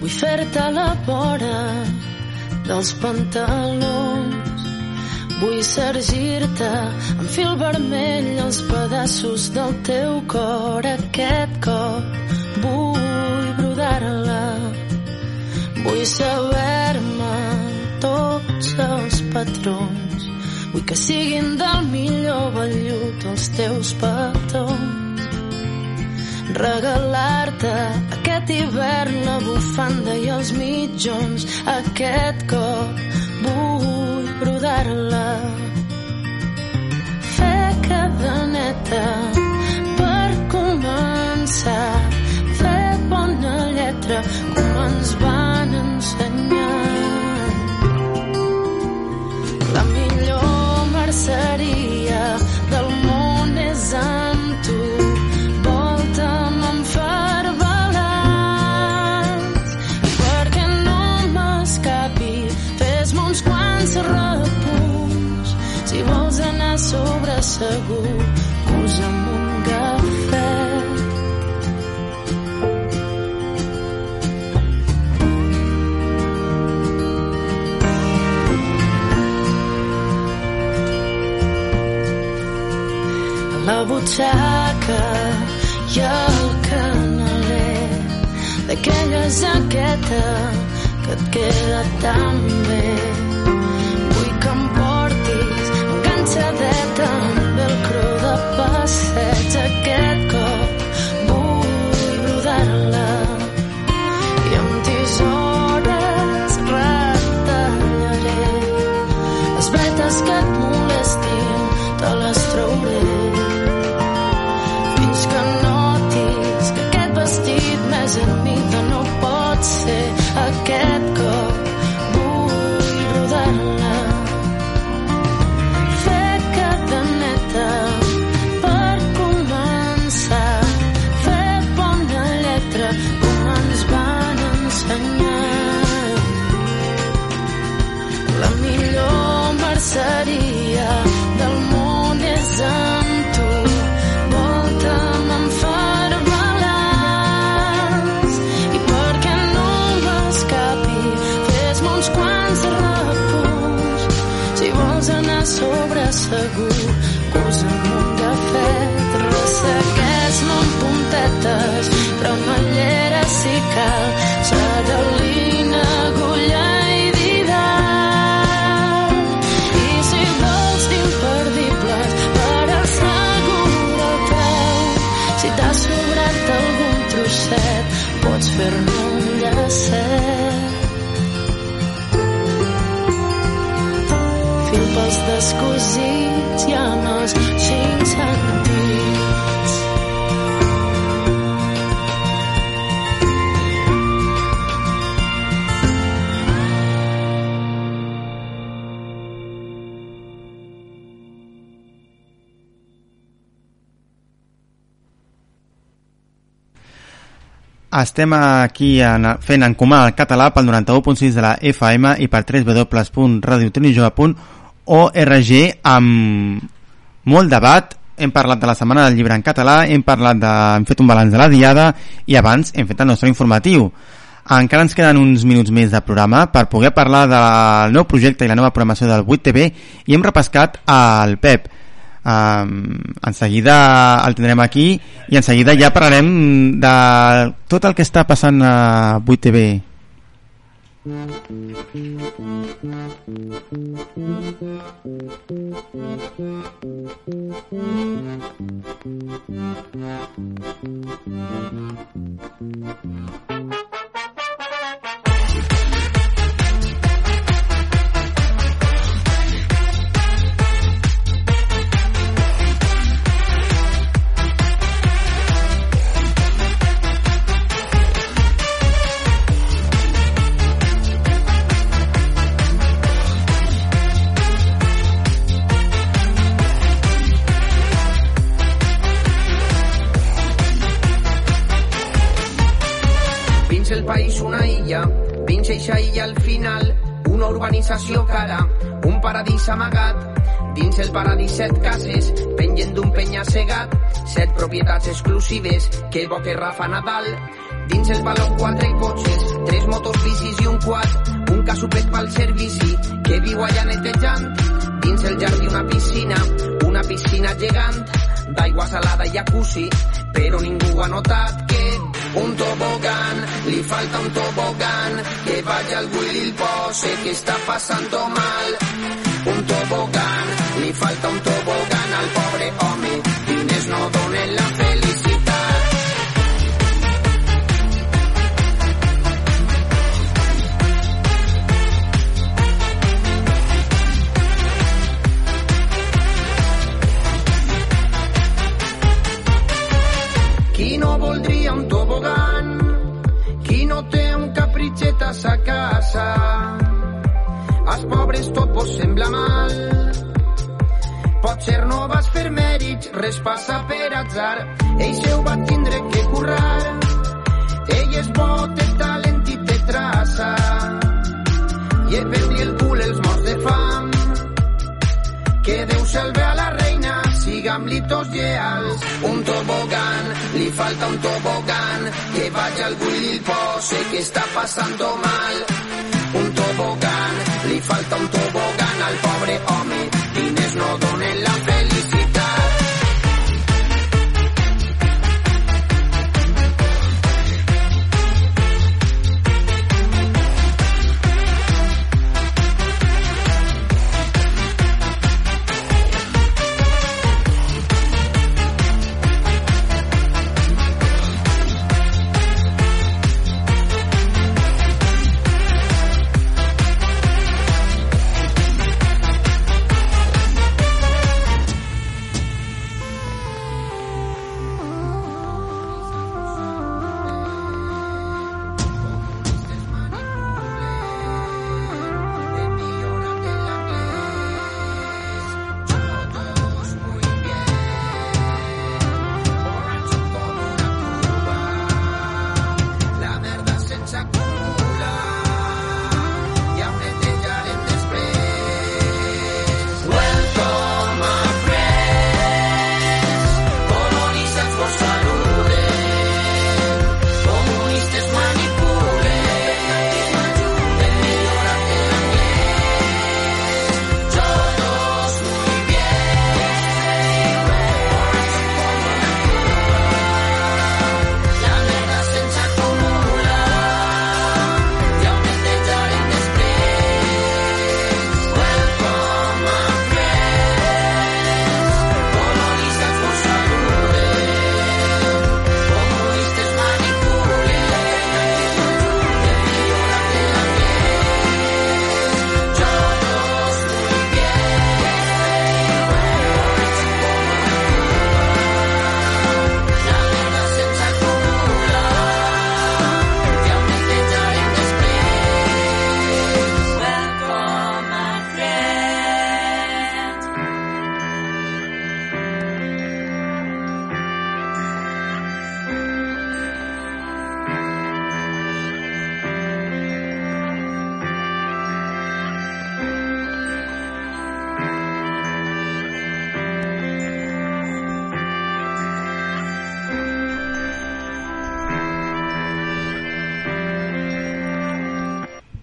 [SPEAKER 9] Vull fer-te la vora dels pantalons. Vull sergir-te amb fil vermell els pedaços del teu cor. Aquest cop Vull brodar-la. Vull saber-me tots els patrons. Vull que siguin del millor vellut els teus petons. Regalar-te aquest hivern la bufanda i els mitjons. Aquest cop vull brodar-la. Fer cadeneta per començar. Fer bona lletra butxaca i el canaler d'aquella jaqueta que et queda tan bé puntetes però mallera si cal seralina, agulla i didal i si vols imperdibles per assegurar el peu si t'ha sobrat algun trosset pots fer-ne un llacet fil pels descosits
[SPEAKER 5] Estem aquí en, fent encomà al català pel 91.6 de la FM i per www.radiotrinijoa.org amb molt debat. Hem parlat de la Setmana del Llibre en català, hem parlat de, hem fet un balanç de la diada i abans hem fet el nostre informatiu. Encara ens queden uns minuts més de programa per poder parlar del nou projecte i la nova programació del 8TV i hem repescat el Pep. Um, en seguida el tindrem aquí i en seguida ja parlarem de tot el que està passant a 8TV
[SPEAKER 10] Dins el país una illa, dins eixa illa al final, una urbanització cara, un paradís amagat. Dins el paradís set cases, pengen d'un penya-segat, set propietats exclusives, que bo que Rafa Nadal. Dins el baló quatre cotxes, tres motos bicis i un quad, un casupet pel servici, que viu allà netejant. Dins el jardí una piscina, una piscina gegant, d'aigua salada i jacuzzi, però ningú ha notat que un tobogán, li falta un tobogán, que vaya i li pose que està passant mal. Un tobogán, li falta un tobogán al pobre home, capritxet a sa casa? Als pobres tot vos sembla mal. Potser no vas fer mèrits, res passa per atzar. Ell se ho va tindre que currar. Ell és bo, té talent i té traça. I el peu i el cul els morts de fam. Que Déu salve a la reina, sigam-li tots lleals. Un tobogán, li falta un tobogán, que vaya algú i li pose que està passant mal. Un tobogán, li falta un tobogán al pobre home, diners no donen la felicitat.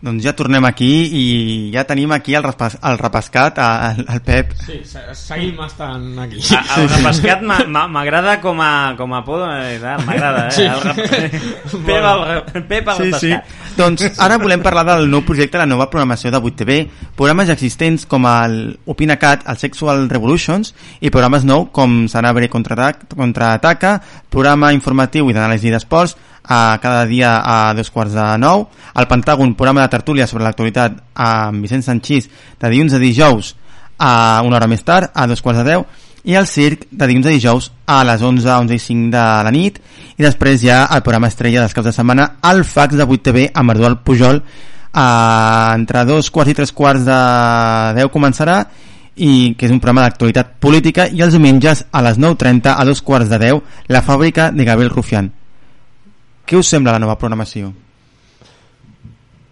[SPEAKER 5] Doncs ja tornem aquí i ja tenim aquí el, repes, el repescat, al, al Pep.
[SPEAKER 6] Sí, se- seguim estant aquí.
[SPEAKER 7] A- El repescat m'a- m'agrada com a, com a por, eh, m'agrada, eh?
[SPEAKER 6] Sí.
[SPEAKER 7] El rep- Pep el, Pep el
[SPEAKER 5] Sí, sí. Doncs ara volem parlar del nou projecte, la nova programació de 8TV, programes existents com el Opinacat, el Sexual Revolutions i programes nou com Sanabre Contraataca, programa informatiu i d'anàlisi d'esports a cada dia a dos quarts de nou, el Pentàgon, programa de tertúlia sobre l'actualitat amb Vicent Sanchís de dilluns a dijous a una hora més tard, a dos quarts de deu, i el circ de dilluns a dijous a les 11, 11 i 5 de la nit. I després ja el programa estrella dels caps de setmana el fax de 8TV amb Eduard Pujol. Eh, entre dos quarts i tres quarts de 10 començarà i que és un programa d'actualitat política i els diumenges a les 9.30 a dos quarts de 10 la fàbrica de Gabriel Rufián. Què us sembla la nova programació?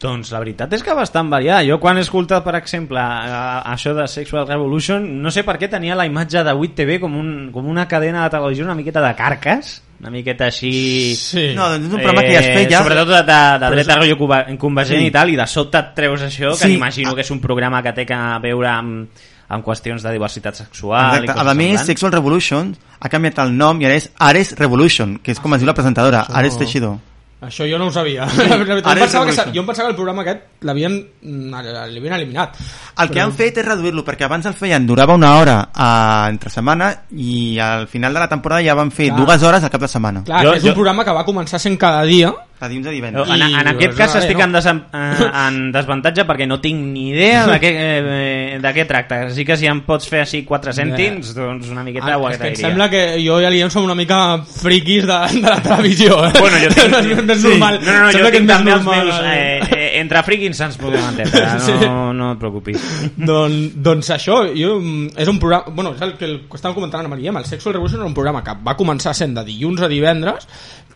[SPEAKER 7] Doncs la veritat és que bastant variada. Jo quan he escoltat, per exemple, a- això de Sexual Revolution, no sé per què tenia la imatge de 8TV com, un, com una cadena de televisió una miqueta de carques, una miqueta així...
[SPEAKER 6] Sí.
[SPEAKER 5] No, doncs és un programa que ja es feia.
[SPEAKER 7] Sobretot de, de, de dreta rotllo convergent
[SPEAKER 5] Sí.
[SPEAKER 7] i tal, i de sobte et treus això, que
[SPEAKER 5] Sí.
[SPEAKER 7] m'imagino que és un programa que té que veure amb, amb qüestions de diversitat sexual
[SPEAKER 5] Exacte.
[SPEAKER 7] i coses
[SPEAKER 5] A més,
[SPEAKER 7] semblants.
[SPEAKER 5] Sexual Revolution ha canviat el nom i ara és Ares Revolution, que és com es diu la presentadora,
[SPEAKER 6] Això-
[SPEAKER 5] Ares Teixidor.
[SPEAKER 6] Això jo no ho sabia. La veritat,
[SPEAKER 5] Ara
[SPEAKER 6] jo,
[SPEAKER 5] és
[SPEAKER 6] pensava que, jo em pensava que el programa aquest l'havien mm, l'havien eliminat.
[SPEAKER 5] El que han fet és reduir-lo, perquè abans el feien, durava una hora a, entre setmana i al final de la temporada ja van fer
[SPEAKER 6] Clar.
[SPEAKER 5] dues hores al cap de setmana.
[SPEAKER 6] Clar,
[SPEAKER 7] Jo-
[SPEAKER 6] és
[SPEAKER 7] jo-
[SPEAKER 6] un programa que va començar sent cada dia
[SPEAKER 5] De dilluns a divendres.
[SPEAKER 7] En, en
[SPEAKER 6] I-
[SPEAKER 7] aquest cas estic
[SPEAKER 6] no?
[SPEAKER 7] en, desem, eh, en desavantatge perquè no tinc ni idea de què, eh, de què tracta. Així que si em pots fer així 4 cèntims, doncs una miqueta ho
[SPEAKER 6] Ah, és que em
[SPEAKER 7] agrairia.
[SPEAKER 6] sembla que jo i l'Ian som una mica friquis de, de la televisió. Eh?
[SPEAKER 7] Bueno, jo tinc...
[SPEAKER 6] és més
[SPEAKER 7] Sí.
[SPEAKER 6] normal.
[SPEAKER 7] No, no, no,
[SPEAKER 6] Sembla
[SPEAKER 7] jo
[SPEAKER 6] que és
[SPEAKER 7] tinc també els meus... Eh, eh, entre friquins ens podem entendre, no,
[SPEAKER 6] Sí.
[SPEAKER 7] no et preocupis.
[SPEAKER 6] Don, doncs això jo, és un programa bueno, és el que, el que estàvem comentant amb el Guillem el Sexual Revolution era un programa que va començar sent de dilluns a divendres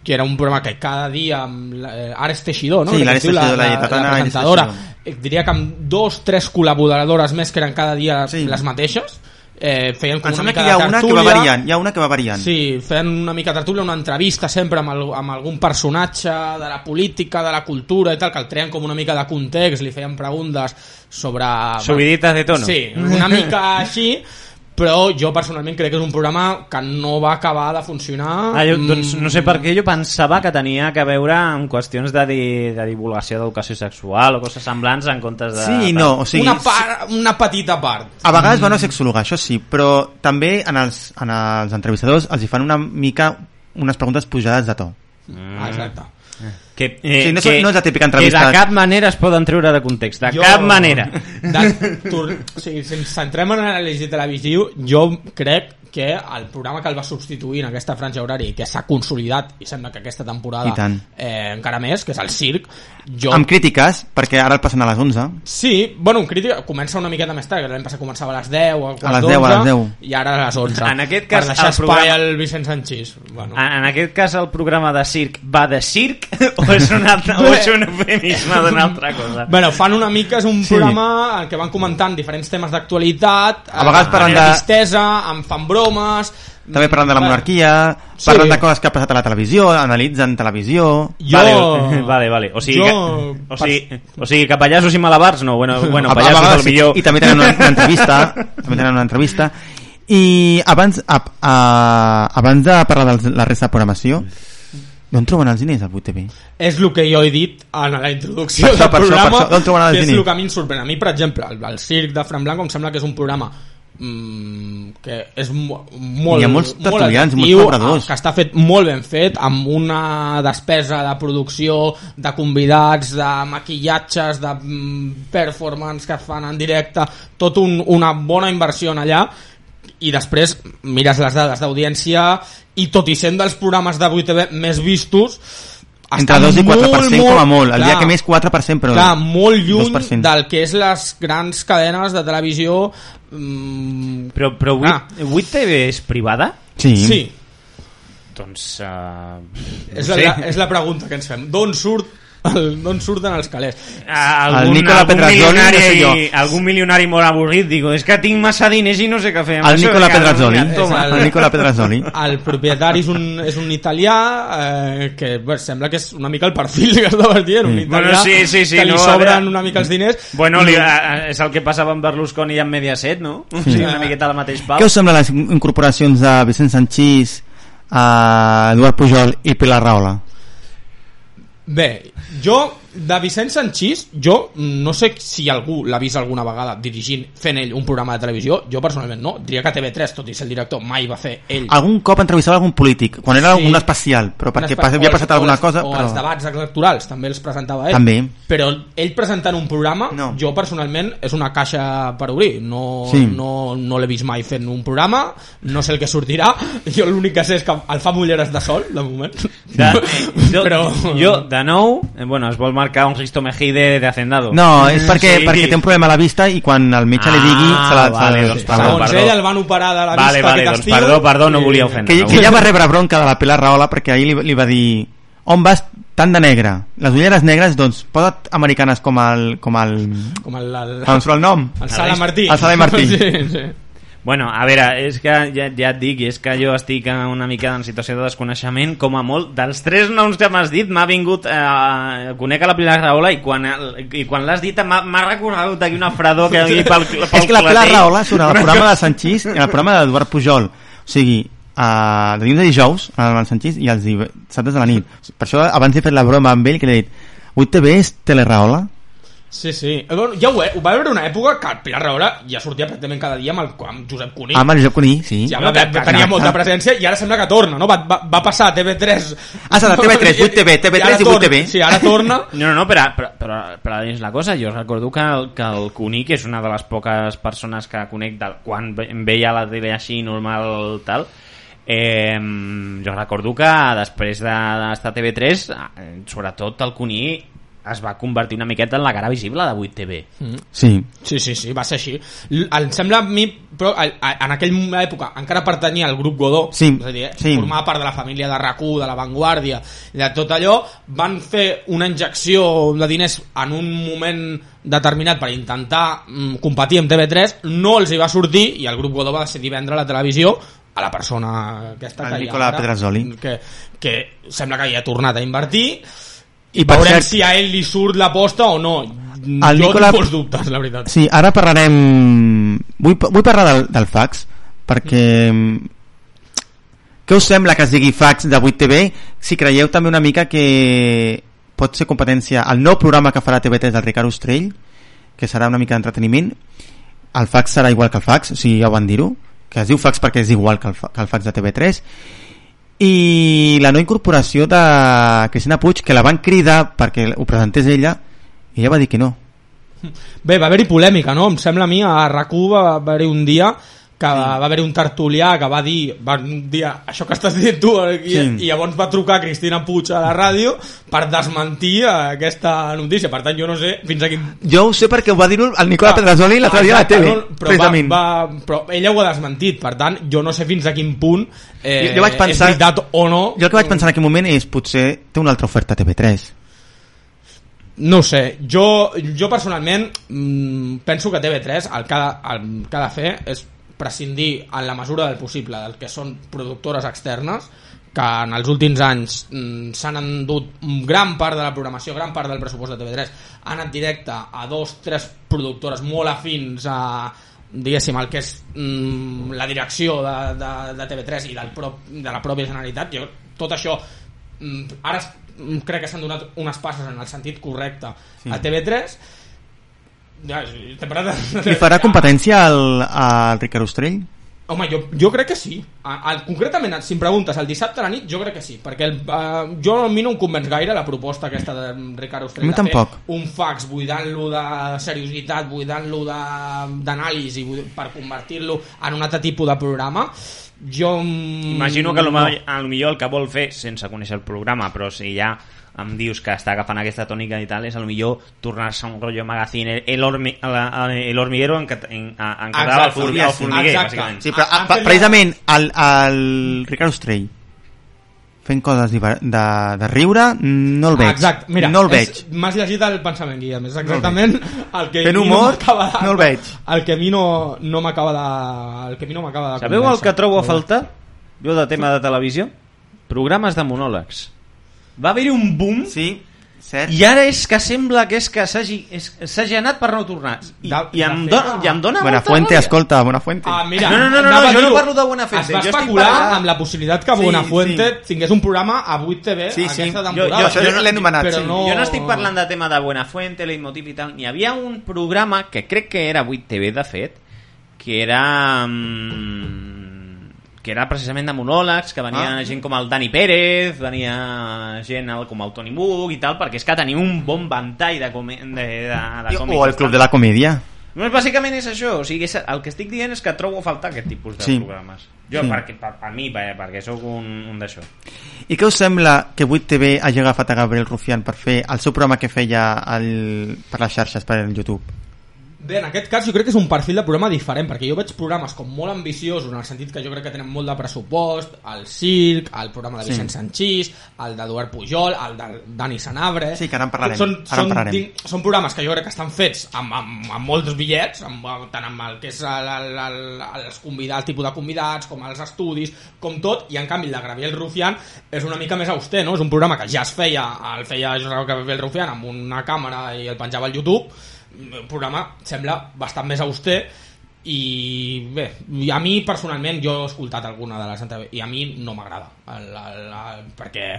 [SPEAKER 6] que era un programa que cada dia amb la- eh, Ares Teixidor no?
[SPEAKER 5] Sí, l'Ares Teixidor, la
[SPEAKER 6] la, la
[SPEAKER 5] Ares
[SPEAKER 6] presentadora
[SPEAKER 5] Teixidor.
[SPEAKER 6] Eh, diria que amb dos, tres col·laboradores més que eren cada dia
[SPEAKER 5] Sí.
[SPEAKER 6] les mateixes eh, feien com
[SPEAKER 5] Em
[SPEAKER 6] una mica
[SPEAKER 5] que hi ha
[SPEAKER 6] de
[SPEAKER 5] una que
[SPEAKER 6] tertúlia
[SPEAKER 5] va variant, hi ha una que va variant.
[SPEAKER 6] Sí, feien una mica de tertúlia, una entrevista sempre amb, el, amb algun personatge de la política, de la cultura i tal, que el treien com una mica de context, li feien preguntes sobre...
[SPEAKER 7] Subiditas de tono.
[SPEAKER 6] Sí, una mica així, però jo personalment crec que és un programa que no va acabar de funcionar.
[SPEAKER 7] Ah, jo, doncs
[SPEAKER 6] Mm,
[SPEAKER 7] no sé per què jo pensava que tenia que veure amb qüestions de, di, de divulgació d'educació sexual o coses semblants en comptes de...
[SPEAKER 5] Sí no, o sigui...
[SPEAKER 6] una, part, una petita part.
[SPEAKER 5] A vegades va una sexòloga, això sí, però també en els, en els entrevistadors els hi fan una mica unes preguntes pujades de to.
[SPEAKER 6] Mm. Exacte.
[SPEAKER 7] Que,
[SPEAKER 5] Sí, no és- no és la típica
[SPEAKER 7] Que
[SPEAKER 5] entrevista.
[SPEAKER 7] de cap manera es poden treure de context, de
[SPEAKER 6] Jo-
[SPEAKER 7] cap manera.
[SPEAKER 6] De, tur, o sigui, si ens centrem en l'anàlisi televisiu, jo crec que el programa que el va substituir en aquesta franja horària i que s'ha consolidat, i sembla que aquesta temporada eh, encara més, que és el circ, jo...
[SPEAKER 5] Amb crítiques, perquè ara el passen a les 11.
[SPEAKER 6] Sí, bueno, un crític comença una miqueta més tard, que l'any passat començava a les 10 o
[SPEAKER 5] A les 10, a les 10.
[SPEAKER 6] i ara a les 11.
[SPEAKER 7] En aquest cas,
[SPEAKER 6] per deixar
[SPEAKER 7] el
[SPEAKER 6] espai
[SPEAKER 7] programa-
[SPEAKER 6] al Vicent Sanchís. Bueno.
[SPEAKER 7] En, en aquest cas el programa de circ va de circ o és un, altre, o és un eufemisme d'una altra cosa?
[SPEAKER 6] Bueno, fan una mica, és un
[SPEAKER 5] Sí.
[SPEAKER 6] programa en què van comentant diferents temes d'actualitat,
[SPEAKER 5] A vegades parlen de-
[SPEAKER 6] distesa, em fan bromes...
[SPEAKER 5] També parlen de la monarquia,
[SPEAKER 6] Sí.
[SPEAKER 5] parlen de coses que ha passat a la televisió, analitzen televisió...
[SPEAKER 6] Jo...
[SPEAKER 7] Vale, vale, vale. O sigui,
[SPEAKER 6] Jo-
[SPEAKER 7] que, o, sigui, o sigui que pallassos i malabars no, bueno, bueno
[SPEAKER 5] A- a
[SPEAKER 7] pallassos
[SPEAKER 5] vegades
[SPEAKER 7] al millor.
[SPEAKER 5] sí, I també tenen una, una entrevista, també tenen una entrevista. I abans, a, a, abans de parlar de la resta de programació, d'on troben els diners al 8TV?
[SPEAKER 6] És el que jo he dit en la introducció
[SPEAKER 5] Per això,
[SPEAKER 6] del
[SPEAKER 5] per això, per
[SPEAKER 6] programa,
[SPEAKER 5] això. Troben els
[SPEAKER 6] que és
[SPEAKER 5] diners?
[SPEAKER 6] el que a mi em sorprèn. A mi, per exemple, el, el Circ de Fran Blanco em sembla que és un programa mm, que és mo molt,
[SPEAKER 5] Hi ha molts
[SPEAKER 6] molt
[SPEAKER 5] tertulians, molts
[SPEAKER 6] atractiu,
[SPEAKER 5] col·laboradors.
[SPEAKER 6] que està fet molt ben fet, amb una despesa de producció, de convidats, de maquillatges, de mm, performance que fan en directe, tot un, una bona inversió en allà, i després mires les dades d'audiència i tot i sent dels programes de 8TV més vistos
[SPEAKER 5] Entre
[SPEAKER 6] està
[SPEAKER 5] 2 i 4%
[SPEAKER 6] molt,
[SPEAKER 5] com a molt. El
[SPEAKER 6] clar,
[SPEAKER 5] dia que més 4%, però...
[SPEAKER 6] clar, molt lluny
[SPEAKER 5] 2%.
[SPEAKER 6] del que és les grans cadenes de televisió mm,
[SPEAKER 7] Però, però 8,
[SPEAKER 6] Ah.
[SPEAKER 7] 8TV és privada?
[SPEAKER 5] Sí.
[SPEAKER 6] sí,
[SPEAKER 7] Doncs... Uh,
[SPEAKER 6] és, la, la, és la pregunta que ens fem d'on surt el, d'on surten els calés.
[SPEAKER 7] algun,
[SPEAKER 5] Nicola
[SPEAKER 7] algun
[SPEAKER 5] Pedrazzoli,
[SPEAKER 7] milionari,
[SPEAKER 5] no sé jo.
[SPEAKER 7] algun milionari molt avorrit, digo, és que tinc massa diners i no sé què fer.
[SPEAKER 5] El Nicola Pedrazzoli.
[SPEAKER 7] Toma.
[SPEAKER 5] El Nicola Pedrazzoli.
[SPEAKER 6] El propietari és un, és un italià eh, que bé, sembla que és una mica el perfil que estaves dient, un
[SPEAKER 5] Mm.
[SPEAKER 6] italià
[SPEAKER 7] Bueno, sí, sí, sí,
[SPEAKER 6] que li
[SPEAKER 7] no,
[SPEAKER 6] sobren una mica els diners.
[SPEAKER 7] Bueno, li,
[SPEAKER 6] no-
[SPEAKER 7] eh, és el que passava amb Berlusconi i amb Mediaset, no? Sí. O sigui, una miqueta al mateix pal.
[SPEAKER 5] Què us semblen les incorporacions de Vicent Sanchís, a Eduard Pujol i Pilar Rahola?
[SPEAKER 6] Bé, jo, de Vicent Sanchís, jo no sé si algú l'ha vist alguna vegada dirigint, fent ell un programa de televisió, jo personalment no, diria que TV3, tot i ser el director, mai va fer ell.
[SPEAKER 5] Algun cop entrevistava algun polític, quan era
[SPEAKER 6] Sí.
[SPEAKER 5] un especial, però perquè pas, havia
[SPEAKER 6] o els-
[SPEAKER 5] passat
[SPEAKER 6] o
[SPEAKER 5] alguna
[SPEAKER 6] els-
[SPEAKER 5] cosa...
[SPEAKER 6] O
[SPEAKER 5] però...
[SPEAKER 6] els debats electorals també els presentava ell.
[SPEAKER 5] També.
[SPEAKER 6] Però ell presentant un programa,
[SPEAKER 5] No.
[SPEAKER 6] jo personalment és una caixa per obrir. No,
[SPEAKER 5] Sí.
[SPEAKER 6] no, no l'he vist mai fent un programa, no sé el que sortirà. Jo l'únic que sé és que el fa mulleres de sol, de moment.
[SPEAKER 7] De, jo,
[SPEAKER 6] Però-
[SPEAKER 7] jo, de nou, eh, bueno, es vol marcar un Risto Mejide de Hacendado.
[SPEAKER 5] No, és perquè,
[SPEAKER 7] Sí.
[SPEAKER 5] perquè té un problema a la vista i quan el metge li digui...
[SPEAKER 7] Ah,
[SPEAKER 5] se la,
[SPEAKER 7] vale,
[SPEAKER 5] se la-
[SPEAKER 7] doncs perdó,
[SPEAKER 6] Segons
[SPEAKER 7] perdó.
[SPEAKER 6] ell el van operar de la
[SPEAKER 7] Vale,
[SPEAKER 6] vista
[SPEAKER 7] vale,
[SPEAKER 6] aquest
[SPEAKER 7] doncs perdó, perdó, no volia ofendre.
[SPEAKER 5] que,
[SPEAKER 7] no
[SPEAKER 5] que ja va rebre bronca de la Pilar Rahola perquè ahir li, li va dir on vas tan de negre? Les ulleres negres, doncs, posa't americanes com el... Com el...
[SPEAKER 6] Com el, el,
[SPEAKER 5] Com surt el nom?
[SPEAKER 6] el Sala Martí.
[SPEAKER 5] El Sala Martí.
[SPEAKER 6] Sí, sí.
[SPEAKER 7] Bueno, a veure, és que ja, ja et dic, és que jo estic en una mica en situació de desconeixement, com a molt, dels tres noms que m'has dit, m'ha vingut, eh, conec a la Pilar Rahola i quan, i quan l'has dit m'ha recordat aquí una fredor que aquí pel, pel
[SPEAKER 5] és que la Pilar. Rahola surt al programa de Sanchís i al programa d'Eduard Pujol. O sigui, a, de dilluns a dijous, el Sanchís, i els dissabtes de la nit. Per això, abans he fet la broma amb ell, que li he dit 8TV és Telerahola?
[SPEAKER 6] Sí, sí. Eh, Ja ho, he, ho va haver una època que el Pilar Rahola ja sortia pràcticament cada dia amb, el, amb Josep Cuní.
[SPEAKER 5] Amb el Josep Cuní, sí.
[SPEAKER 6] Ja va, va, tenia molta presència i ara sembla que torna, no? Va, va, va passar a TV3...
[SPEAKER 5] Ah, serà TV3, 8TV, TV3
[SPEAKER 6] ara
[SPEAKER 5] i
[SPEAKER 6] torna.
[SPEAKER 5] 8TV.
[SPEAKER 6] Sí, ara torna.
[SPEAKER 7] No, no, no, però, però, però, però és la cosa, jo recordo que el, que el Cuní, que és una de les poques persones que conec del, quan veia la tele així normal tal, eh, jo recordo que després de- d'estar a TV3, eh, sobretot el Cuní es va convertir una miqueta en la cara visible de 8TV.
[SPEAKER 5] Sí.
[SPEAKER 6] Sí, sí, sí, va ser així. L- Em sembla a mi, però a- a- en aquella època encara pertanyia al grup Godó,
[SPEAKER 5] Sí,
[SPEAKER 6] és a dir,
[SPEAKER 5] sí.
[SPEAKER 6] formava part de la família de rac de la Vanguardia, i de tot allò, van fer una injecció de diners en un moment determinat per intentar mm, competir amb TV3, no els hi va sortir i el grup Godó va decidir vendre la televisió a la persona aquesta
[SPEAKER 5] El
[SPEAKER 6] que hi ha
[SPEAKER 5] Nicola
[SPEAKER 6] ara,
[SPEAKER 5] Pedrazzoli.
[SPEAKER 6] que, que sembla que hi ha tornat a invertir
[SPEAKER 5] I
[SPEAKER 6] veurem
[SPEAKER 5] cert-
[SPEAKER 6] si a ell li surt l'aposta o no.
[SPEAKER 5] El
[SPEAKER 6] jo
[SPEAKER 5] Nicola-
[SPEAKER 6] tinc molts dubtes, la veritat.
[SPEAKER 5] Sí, ara parlarem... Vull, vull parlar del, del fax, perquè... Què us sembla que es digui fax de 8TV? Si creieu també una mica que pot ser competència el nou programa que farà TV3 del Ricard Ostrell, que serà una mica d'entreteniment, el fax serà igual que el fax, o sigui, ja ho van dir-ho, que es diu fax perquè és igual que el, fa- que el fax de TV3, i la no incorporació de Cristina Puig, que la van cridar perquè ho presentés ella, i ella va dir que no.
[SPEAKER 6] Bé, va haver-hi polèmica, no? Em sembla a mi, a rac va haver-hi un dia que sí. va haver-hi un tertulià que va dir, va dir això que estàs dient tu i,
[SPEAKER 5] Sí.
[SPEAKER 6] i llavors va trucar Cristina Puig a la ràdio per desmentir aquesta notícia per tant jo no sé fins a quin
[SPEAKER 5] Jo ho sé perquè ho va dir el Nicola
[SPEAKER 6] Ah,
[SPEAKER 5] Pedrazzoli l'altre dia a la tele,
[SPEAKER 6] no? però, va, va, però ella ho ha desmentit per tant jo no sé fins a quin punt eh,
[SPEAKER 5] Jo- jo vaig pensar-
[SPEAKER 6] és veritat o no
[SPEAKER 5] Jo el que vaig pensar en aquell moment és potser té una altra oferta a TV3.
[SPEAKER 6] No sé, jo, jo personalment mm, penso que TV3 el que, ha, el que ha de fer és prescindir en la mesura del possible del que són productores externes que en els últims anys mm, s'han endut gran part de la programació, gran part del pressupost de TV3 han anat directe a dos, tres productores molt afins a diguéssim, el que és mm, la direcció de, de, de TV3 i del prop, de la pròpia Generalitat jo, tot això mm, ara crec que s'han donat unes passes en el sentit correcte
[SPEAKER 5] Sí.
[SPEAKER 6] a TV3 ja, de-
[SPEAKER 5] I farà competència al, al Ricard Ostrell?
[SPEAKER 6] Home, jo, jo crec que sí. A, a, concretament, si em preguntes el dissabte a la nit, jo crec que sí, perquè el, uh, jo a mi no em convenç gaire la proposta aquesta de Ricard Ostrell
[SPEAKER 5] A mi
[SPEAKER 6] de fer
[SPEAKER 5] tampoc.
[SPEAKER 6] un fax buidant-lo de seriositat, buidant-lo d'anàlisi per convertir-lo en un altre tipus de programa. Jo... mm,
[SPEAKER 7] Imagino que a lo,
[SPEAKER 6] no.
[SPEAKER 7] no. a lo millor el que vol fer, sense conèixer el programa, però si ja em dius que està agafant aquesta tònica i tal, és a lo millor tornar-se un rotllo magazine, el, hormi, la, el hormiguero en, en, en quedava el,
[SPEAKER 6] Exacte,
[SPEAKER 7] for, el formiguer,
[SPEAKER 6] exacte.
[SPEAKER 7] bàsicament.
[SPEAKER 5] Sí, però
[SPEAKER 6] Han
[SPEAKER 5] ah,
[SPEAKER 6] fet
[SPEAKER 5] precisament el, el Ricard Ostrell fent coses diver- de, de riure, no el veig.
[SPEAKER 6] Ah, exacte, mira,
[SPEAKER 5] no el veig.
[SPEAKER 6] m'has llegit el pensament, Guillem, és exactament el que
[SPEAKER 5] Fent
[SPEAKER 6] a
[SPEAKER 5] humor,
[SPEAKER 6] m'acaba de-
[SPEAKER 5] no el veig.
[SPEAKER 6] El que a mi no, no m'acaba de... El que a mi no m'acaba de
[SPEAKER 7] Sabeu el que trobo a faltar? Jo de tema de televisió? Programes de monòlegs. Va haver-hi un boom
[SPEAKER 5] Sí, cert.
[SPEAKER 7] i ara és que sembla que és que s'hagi anat per no tornar. I,
[SPEAKER 6] De-
[SPEAKER 7] i, em, dona, i em dona
[SPEAKER 5] Buenafuente,
[SPEAKER 7] molta ràbia.
[SPEAKER 5] escolta, Buenafuente.
[SPEAKER 6] Ah, mira,
[SPEAKER 7] No, no, no, no, no, jo no parlo de Buenafuente,
[SPEAKER 6] Es va
[SPEAKER 7] jo estic
[SPEAKER 6] especular
[SPEAKER 7] parlant-
[SPEAKER 6] amb la possibilitat que
[SPEAKER 5] Sí,
[SPEAKER 6] Buenafuente
[SPEAKER 5] sí.
[SPEAKER 6] tingués un programa a 8TV
[SPEAKER 5] Sí, sí.
[SPEAKER 6] aquesta
[SPEAKER 5] Jo-
[SPEAKER 6] temporada.
[SPEAKER 5] jo l'he anomenat,
[SPEAKER 6] però
[SPEAKER 5] sí.
[SPEAKER 6] no...
[SPEAKER 7] Jo no estic parlant de tema de Buenafuente, Leitmotiv i tal. N'hi havia un programa que crec que era 8TV, de fet, que era... mm, que era precisament de monòlegs, que venia
[SPEAKER 5] Ah.
[SPEAKER 7] gent com el Dani Pérez, venia gent com el Toni Buch i tal, perquè és que tenim un bon ventall de, come, de, de, de còmics.
[SPEAKER 5] o el Club de la Comèdia.
[SPEAKER 7] No, bàsicament és això, o sigui, el que estic dient és que trobo a faltar aquest tipus de
[SPEAKER 5] Sí.
[SPEAKER 7] programes. Jo,
[SPEAKER 5] Sí.
[SPEAKER 7] perquè, per, per mi, per, perquè sóc un, un d'això.
[SPEAKER 5] I què us sembla que 8TV hagi agafat a Gabriel Rufián per fer el seu programa que feia el, per les xarxes, per el YouTube?
[SPEAKER 6] Bé, en aquest cas jo crec que és un perfil de programa diferent, perquè jo veig programes com molt ambiciosos, en el sentit que jo crec que tenen molt de pressupost, el Circ, el programa de
[SPEAKER 5] Sí.
[SPEAKER 6] Vicent Sanchís, el d'Eduard Pujol, el de Dani Sanabre...
[SPEAKER 5] Sí, que ara en parlarem,
[SPEAKER 6] Són,
[SPEAKER 5] ara en
[SPEAKER 6] són,
[SPEAKER 5] parlarem.
[SPEAKER 6] tinc- són programes que jo crec que estan fets amb, amb, amb molts bitllets, amb, tant amb el que és el, el, el, els convidats, el tipus de convidats, com els estudis, com tot, i en canvi el de Gabriel Rufián és una mica més auster, no? És un programa que ja es feia, el feia Josep Gabriel Rufián amb una càmera i el penjava al YouTube, un programa sembla bastant més auster i bé, a mi personalment jo he escoltat alguna de les entrevistes i a mi no m'agrada el, el, el, perquè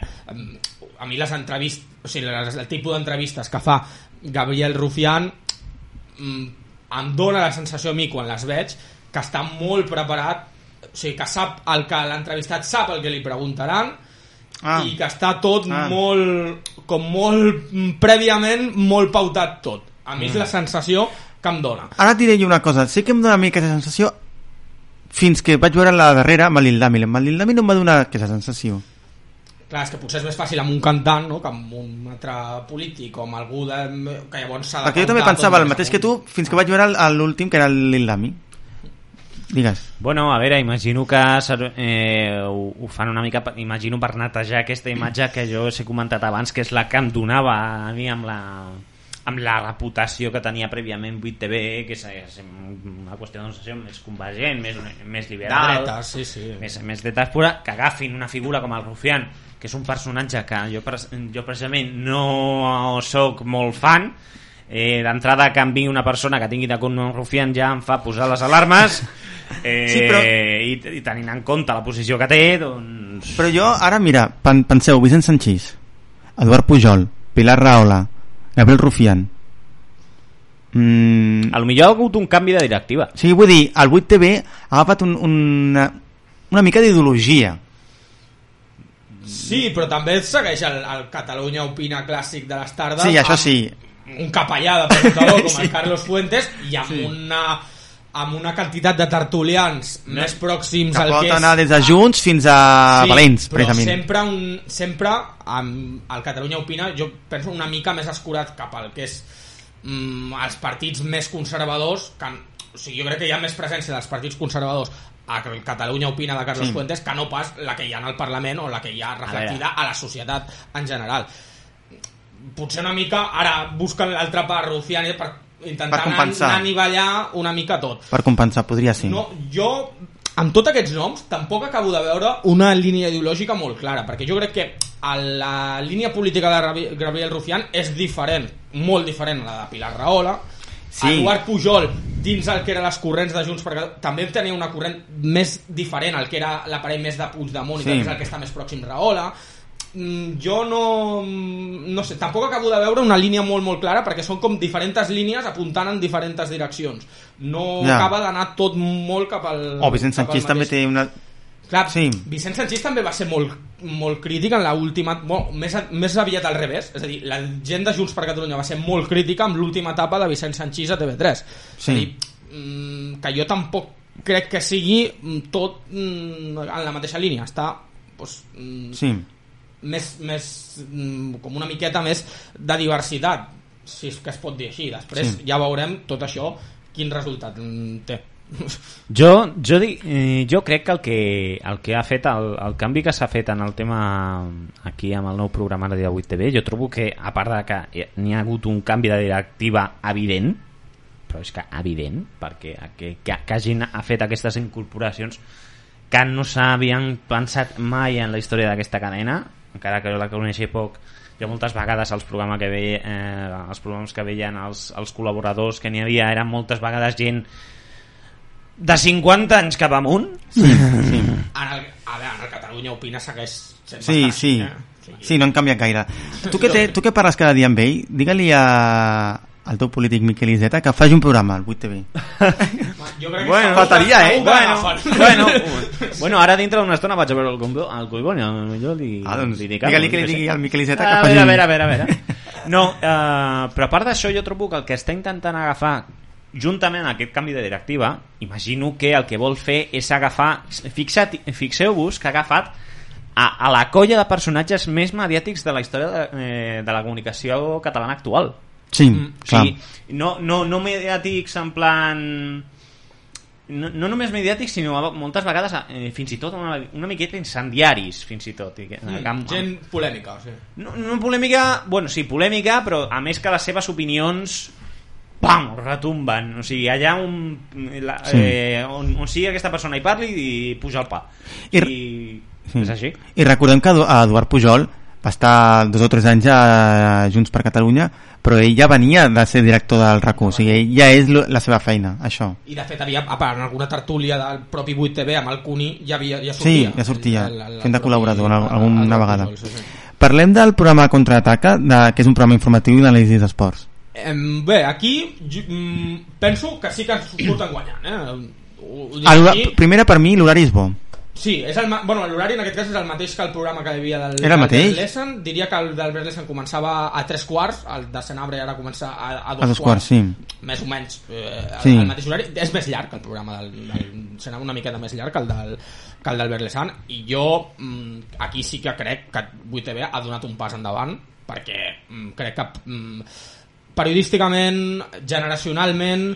[SPEAKER 6] a mi les entrevistes o sigui, les, el tipus d'entrevistes que fa Gabriel Rufián mm, em dóna la sensació a mi quan les veig que està molt preparat o sigui, que sap el que l'entrevistat sap el que li preguntaran
[SPEAKER 5] Ah.
[SPEAKER 6] i que està tot
[SPEAKER 5] Ah.
[SPEAKER 6] molt com molt mm, prèviament molt pautat tot a mi és la sensació que em dona
[SPEAKER 5] Ara et diré jo una cosa, sí que em dona una mica aquesta sensació fins que vaig veure la darrera amb l'Ildami. Amb l'Ildami no em va donar aquesta sensació.
[SPEAKER 6] clar, és que potser és més fàcil amb un cantant no? que amb un altre polític o amb algú de, que llavors s'ha de
[SPEAKER 5] Perquè jo també pensava el mateix que tu fins que vaig veure l'últim, que era l'Ildami. Digues.
[SPEAKER 7] Bueno, a veure, imagino que eh, ho, ho fan una mica, imagino per netejar aquesta imatge que jo us he comentat abans, que és la que em donava a mi amb la, amb la reputació que tenia prèviament 8TV, que és, és una qüestió d'una associació més convergent, més, més liberal,
[SPEAKER 6] De dretes, sí, sí.
[SPEAKER 7] més, més dretes pura, que agafin una figura com el Rufián, que és un personatge que jo, jo precisament no sóc molt fan, eh, d'entrada que em vingui una persona que tingui de compte un Rufián ja em fa posar les alarmes eh,
[SPEAKER 5] Sí, però-
[SPEAKER 7] i, i tenint en compte la posició que té doncs...
[SPEAKER 5] Però jo, ara, mira, pen penseu, Vicent Sanchís, Eduard Pujol, Pilar Rahola, Gabriel Rufián... Mm,
[SPEAKER 7] a lo millor ha hagut un canvi de directiva
[SPEAKER 5] sigui, vull dir, el 8TV ha agafat un, una, una mica d'ideologia.
[SPEAKER 6] Sí, però també segueix el, el Catalunya Opina clàssic de les tardes
[SPEAKER 5] Sí, això
[SPEAKER 6] amb
[SPEAKER 5] sí.
[SPEAKER 6] un capellà de presentador com
[SPEAKER 5] Sí.
[SPEAKER 6] el Carlos Fuentes i amb,
[SPEAKER 5] Sí.
[SPEAKER 6] una, amb una quantitat de tertulians més pròxims
[SPEAKER 5] Que
[SPEAKER 6] al
[SPEAKER 5] pot
[SPEAKER 6] que és...
[SPEAKER 5] anar des de Junts fins a Valents,
[SPEAKER 6] però
[SPEAKER 5] precisament.
[SPEAKER 6] sempre, un, sempre amb el Catalunya Opina jo penso una mica més escurat cap al que és mm, els partits més conservadors que, o sigui, jo crec que hi ha més presència dels partits conservadors a Catalunya Opina de Carlos
[SPEAKER 5] Sí.
[SPEAKER 6] Fuentes que no pas la que hi ha en el Parlament o la que hi ha reflectida a, la societat en general potser una mica ara busquen l'altra part Rufián per intentar
[SPEAKER 5] Per compensar.
[SPEAKER 6] anar a anivellar una mica tot
[SPEAKER 5] Per compensar, podria ser.
[SPEAKER 6] no, jo, amb tots aquests noms, tampoc acabo de veure una línia ideològica molt clara, perquè jo crec que a la línia política de Gabriel Rufián és diferent, molt diferent a la de Pilar Rahola,
[SPEAKER 5] Sí.
[SPEAKER 6] Eduard Pujol, dins el que eren les corrents de Junts per Catalunya, també tenia una corrent més diferent al que era l'aparell més de Puigdemont,
[SPEAKER 5] Sí.
[SPEAKER 6] i que és el que està més pròxim Rahola. Mm, jo no no sé, tampoc acabo de veure una línia molt molt clara perquè són com diferents línies apuntant en diferents direccions no
[SPEAKER 5] Ja.
[SPEAKER 6] acaba d'anar tot molt cap al
[SPEAKER 5] O Vicent Sanchís també té una...
[SPEAKER 6] Clar,
[SPEAKER 5] Sí.
[SPEAKER 6] Vicent Sanchís també va ser molt, molt crític en l'última... Bueno, més, més aviat al revés. És a dir, la gent de Junts per Catalunya va ser molt crítica amb l'última etapa de Vicent Sanchís a TV3. És
[SPEAKER 5] Sí.
[SPEAKER 6] a dir, mm, que jo tampoc crec que sigui mm, tot mm, en la mateixa línia. Està doncs, mm,
[SPEAKER 5] Sí.
[SPEAKER 6] Més, més mm, com una miqueta més de diversitat si és que es pot dir així després
[SPEAKER 5] Sí.
[SPEAKER 6] ja veurem tot això quin resultat mm, té
[SPEAKER 7] Jo, jo, dic, eh, jo crec que el que, el que ha fet el, el canvi que s'ha fet en el tema aquí amb el nou programa de 8 TV jo trobo que a part de que n'hi ha hagut un canvi de directiva evident però és que evident perquè que, que, que hagin ha fet aquestes incorporacions que no s'havien pensat mai en la història d'aquesta cadena encara que jo la coneixia poc jo moltes vegades els programes que veia, eh, els programes que veien els, els col·laboradors que n'hi havia eren moltes vegades gent de 50 anys cap amunt
[SPEAKER 5] Sí, sí.
[SPEAKER 6] El, a veure, en el Catalunya Opina segueix sent
[SPEAKER 5] Sí,
[SPEAKER 6] bastant,
[SPEAKER 5] sí.
[SPEAKER 6] eh?
[SPEAKER 5] Sí, no han canviat gaire. Tu que, te, tu que parles cada dia amb ell, digue-li a, al teu polític Miquel Iceta que faci un programa al 8TV.
[SPEAKER 6] Jo crec que
[SPEAKER 7] Bueno,
[SPEAKER 5] faltaria, eh?
[SPEAKER 7] bueno, bueno, bueno, ara dintre d'una estona vaig a veure el, el Collboni, millor li,
[SPEAKER 5] Ah, doncs,
[SPEAKER 7] li dic
[SPEAKER 5] digue-li que li digui al Miquel Iceta
[SPEAKER 7] a
[SPEAKER 5] que faci
[SPEAKER 7] a
[SPEAKER 5] un-
[SPEAKER 7] veure, a veure, a veure. No, eh, però a part d'això jo trobo que el que està intentant agafar juntament amb aquest canvi de directiva imagino que el que vol fer és agafar fixeu-vos que ha agafat a, a la colla de personatges més mediàtics de la història de, eh, de la comunicació catalana actual
[SPEAKER 5] Sí,
[SPEAKER 6] Mm,
[SPEAKER 7] o sigui, no, no, no mediàtics en plan no, no només mediàtics sinó moltes vegades eh, fins i tot una, una miqueta incendiaris fins i tot i que,
[SPEAKER 6] Mm,
[SPEAKER 7] amb,
[SPEAKER 6] Gent polèmica, o sigui.
[SPEAKER 7] no, no polèmica, bueno, sí, polèmica, però a més que les seves opinions pam, retumben. O sigui, allà on, la,
[SPEAKER 5] Sí.
[SPEAKER 7] eh, on, on sigui aquesta persona i parli i puja el pa.
[SPEAKER 5] I-
[SPEAKER 7] I,
[SPEAKER 5] Sí.
[SPEAKER 7] és així.
[SPEAKER 5] I recordem que Edu- Eduard Pujol va estar dos o tres anys a Junts per Catalunya, però ell ja venia de ser director del RAC1, o sigui, ja és la seva feina, això.
[SPEAKER 6] I de fet havia, a part, en alguna tertúlia del propi 8TV amb el Cuni ja, havia, ja
[SPEAKER 5] Sí,
[SPEAKER 6] sortia.
[SPEAKER 5] ja sortia,
[SPEAKER 6] El- el- el
[SPEAKER 5] fent de col·laborador
[SPEAKER 6] el-
[SPEAKER 5] alguna
[SPEAKER 6] el- el-
[SPEAKER 5] vegada.
[SPEAKER 6] el- sí, sí.
[SPEAKER 5] Parlem del programa Contraataca, de, que és un programa informatiu i d'anàlisi d'esports.
[SPEAKER 6] Bé, aquí mm, penso que sí que ens surten guanyant. Eh? Aquí.
[SPEAKER 5] Primera, per mi, l'horari és bo.
[SPEAKER 6] Sí, és el, bueno, l'horari en aquest cas és el mateix que el programa que hi havia del,
[SPEAKER 5] Era el mateix?
[SPEAKER 6] del Berlesen. Diria que el del Berlesen començava a tres quarts, el de Senabre ara comença a, a dos,
[SPEAKER 5] A dos quarts, sí.
[SPEAKER 6] Més o menys. Eh, el,
[SPEAKER 5] Sí.
[SPEAKER 6] el mateix horari. És més llarg el programa del, del Senabre, una miqueta més llarg que el del, que el del Berlesan. I jo mm, aquí sí que crec que 8TV ha donat un pas endavant perquè mm, crec que mm, periodísticament, generacionalment,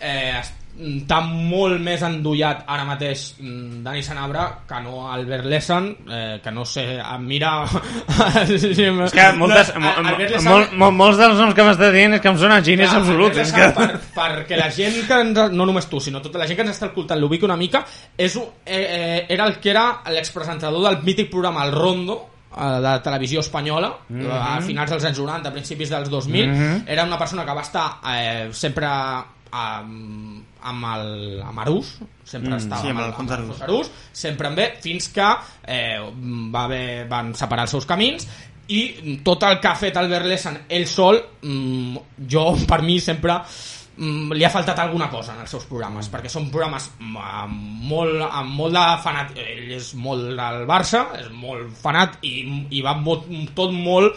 [SPEAKER 6] eh, està molt més endollat ara mateix mm, Dani Sanabra que no Albert Lessan eh, que no sé, em mira
[SPEAKER 7] És que moltes,
[SPEAKER 6] No, Lessan-
[SPEAKER 7] mol, mol, molts dels noms que m'estàs dient és que em sonen xinès absoluts.
[SPEAKER 6] Albert
[SPEAKER 7] És que...
[SPEAKER 6] per, perquè la gent que ens, no només tu, sinó tota la gent que ens està escoltant l'ubiqui una mica és, eh, eh, era el que era l'expresentador del mític programa El Rondo eh, de televisió espanyola
[SPEAKER 7] Mhm.
[SPEAKER 6] a finals dels anys 90, a principis dels 2000
[SPEAKER 7] Mhm.
[SPEAKER 6] era una persona que va estar eh, sempre amb, amb el amb Arús sempre
[SPEAKER 7] Mm,
[SPEAKER 6] estava
[SPEAKER 5] sí, amb
[SPEAKER 6] amb, el, amb
[SPEAKER 5] Arús.
[SPEAKER 6] Arús sempre amb ell fins que eh, va haver, van separar els seus camins i tot el que ha fet Albert Lessan ell sol mm, jo per mi sempre mm, li ha faltat alguna cosa en els seus programes perquè són programes mm, amb molt, amb molt de fanat ell és molt del Barça és molt fanat i, i va molt, tot molt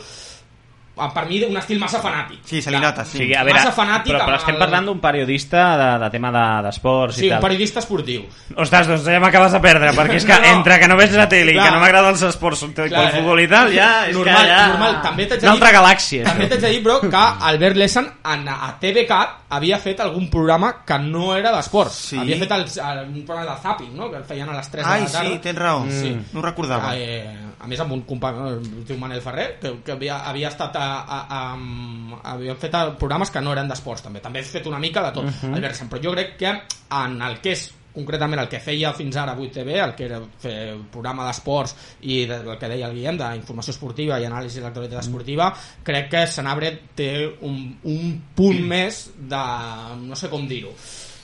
[SPEAKER 6] per mi un estil massa fanàtic
[SPEAKER 5] Sí, se li nota, sí.
[SPEAKER 7] Sigui, a veure,
[SPEAKER 6] massa fanàtic
[SPEAKER 7] però, però estem
[SPEAKER 6] el-
[SPEAKER 7] parlant d'un periodista de, de tema de- d'esports
[SPEAKER 6] sí,
[SPEAKER 7] i
[SPEAKER 6] un
[SPEAKER 7] tal.
[SPEAKER 6] periodista esportiu
[SPEAKER 7] Ostres, doncs ja m'acabes de perdre, perquè és que
[SPEAKER 6] No.
[SPEAKER 7] entre que no veig la tele i que no m'agrada els esports
[SPEAKER 6] Clar,
[SPEAKER 7] el futbol i tal, ja és
[SPEAKER 6] normal,
[SPEAKER 7] que ja...
[SPEAKER 6] normal. També t'haig de
[SPEAKER 7] Una
[SPEAKER 6] dir,
[SPEAKER 7] altra galàxia.
[SPEAKER 6] També t'haig de dir, però, que Albert Lessan en, a TVCAT havia fet algun programa que no era d'esports.
[SPEAKER 5] Sí.
[SPEAKER 6] Havia fet el, el, un programa de zapping, no? que el feien a les 3
[SPEAKER 5] Ai,
[SPEAKER 6] de la tarda.
[SPEAKER 5] sí, tens raó.
[SPEAKER 6] Sí.
[SPEAKER 5] No ho recordava.
[SPEAKER 6] Eh, a més amb un company, no, es diu Manel Ferrer, que, que havia, havia estat a, a, a, havien fet programes que no eren d'esports també. També he fet una mica de tot,
[SPEAKER 7] Mhm.
[SPEAKER 6] Albert Lessan, però jo crec que en el que és concretament el que feia fins ara 8TV, el que era fer programa d'esports i de, el que deia el Guillem, d'informació esportiva i anàlisi de l'actualitat esportiva, crec que Senabre té un, un punt més de, no sé com dir-ho,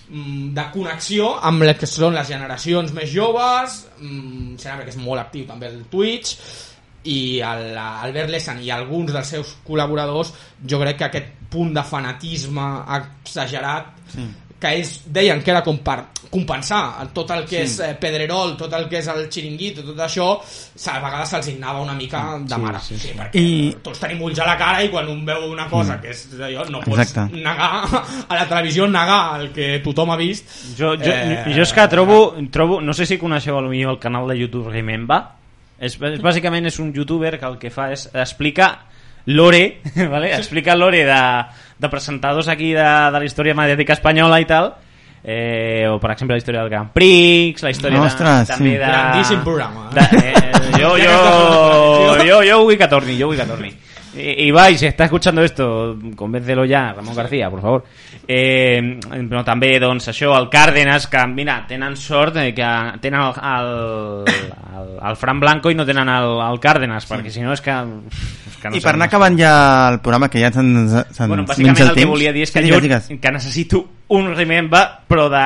[SPEAKER 6] de connexió amb les que són les generacions més joves, mm, Senabre que és molt actiu també al Twitch, i el, Albert Lessan i alguns dels seus col·laboradors jo crec que aquest punt de fanatisme exagerat
[SPEAKER 5] Sí.
[SPEAKER 6] Que ells deien que era com per compensar tot el que
[SPEAKER 5] Sí.
[SPEAKER 6] és eh, Pedrerol, tot el que és el xiringuito, tot això, a vegades se'ls anava una mica de mare. Sí, sí, perquè
[SPEAKER 5] I-
[SPEAKER 6] tots tenim ulls a la cara i quan un veu una cosa que és allò, no pots
[SPEAKER 5] Exacte.
[SPEAKER 6] negar a la televisió negar el que tothom ha vist.
[SPEAKER 7] Jo, jo,
[SPEAKER 6] Eh,
[SPEAKER 7] jo és que trobo, trobo... No sé si coneixeu potser el canal de YouTube Remember. És, és, bàsicament és un youtuber que el que fa és explica lore, ¿vale? explica lore de, de presentadors aquí de, de la història mediàtica espanyola i tal, eh, o per exemple la història del Grand Prix, la història
[SPEAKER 5] Ostres,
[SPEAKER 7] de, també
[SPEAKER 5] sí.
[SPEAKER 7] de...
[SPEAKER 6] Grandíssim programa.
[SPEAKER 7] De, eh, jo, jo, yo, yo vull que torni, yo vull que torni. Ibai, si està escuchando esto, convéncelo ya, Ramon García, por favor. Eh, però també, doncs, això, el Cárdenas, que, mira, tenen sort que tenen el, el, el, el Fran Blanco i no tenen el, el Cárdenas, perquè si no és que... És que no
[SPEAKER 5] I per anar acabant ja el programa, que ja se'ns se
[SPEAKER 7] Bueno, bàsicament
[SPEAKER 5] el
[SPEAKER 7] el que volia dir és que
[SPEAKER 5] Sí, digues, digues.
[SPEAKER 7] que necessito un remember, però de,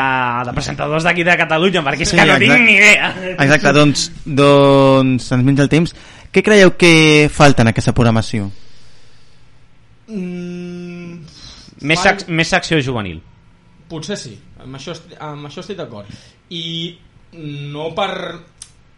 [SPEAKER 7] de presentadors d'aquí de Catalunya, perquè és
[SPEAKER 5] Sí,
[SPEAKER 7] que no
[SPEAKER 5] exacte.
[SPEAKER 7] tinc ni idea.
[SPEAKER 5] Exacte, doncs, doncs se'ns menja el temps. Què creieu que falta en aquesta programació?
[SPEAKER 6] Mm,
[SPEAKER 7] Més, sac, més secció juvenil.
[SPEAKER 6] Potser sí, amb això, est- amb això estic d'acord. I no per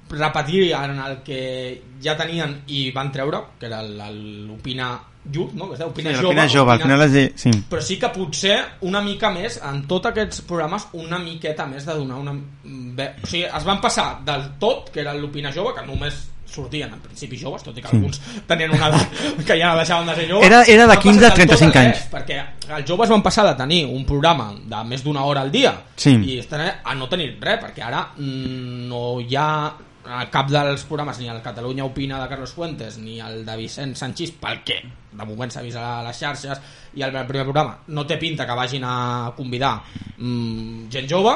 [SPEAKER 6] repetir en el que ja tenien i van treure, que era el- l'Opina Youth, no? que es diu Opina
[SPEAKER 5] Sí,
[SPEAKER 6] Jove.
[SPEAKER 5] l'Opina Jove, al final és de- sí.
[SPEAKER 6] Però sí que potser una mica més, en tots aquests programes, una miqueta més de donar una... Bé, o sigui, es van passar del tot, que era l'Opina Jove, que només sortien en principi joves, tot i que alguns tenien una edat que ja deixaven de ser joves.
[SPEAKER 5] Era- era de
[SPEAKER 6] Van
[SPEAKER 5] 15 a
[SPEAKER 6] passar del tot
[SPEAKER 5] 35
[SPEAKER 6] res,
[SPEAKER 5] anys.
[SPEAKER 6] perquè els joves van passar de tenir un programa de més d'una hora al dia
[SPEAKER 5] Sí.
[SPEAKER 6] i a no tenir res, perquè ara mm, no hi ha a cap dels programes, ni el Catalunya Opina de Carlos Fuentes, ni el de Vicent Sanchís, pel que de moment s'ha vist a les xarxes, i el primer programa no té pinta que vagin a convidar mm, gent jove,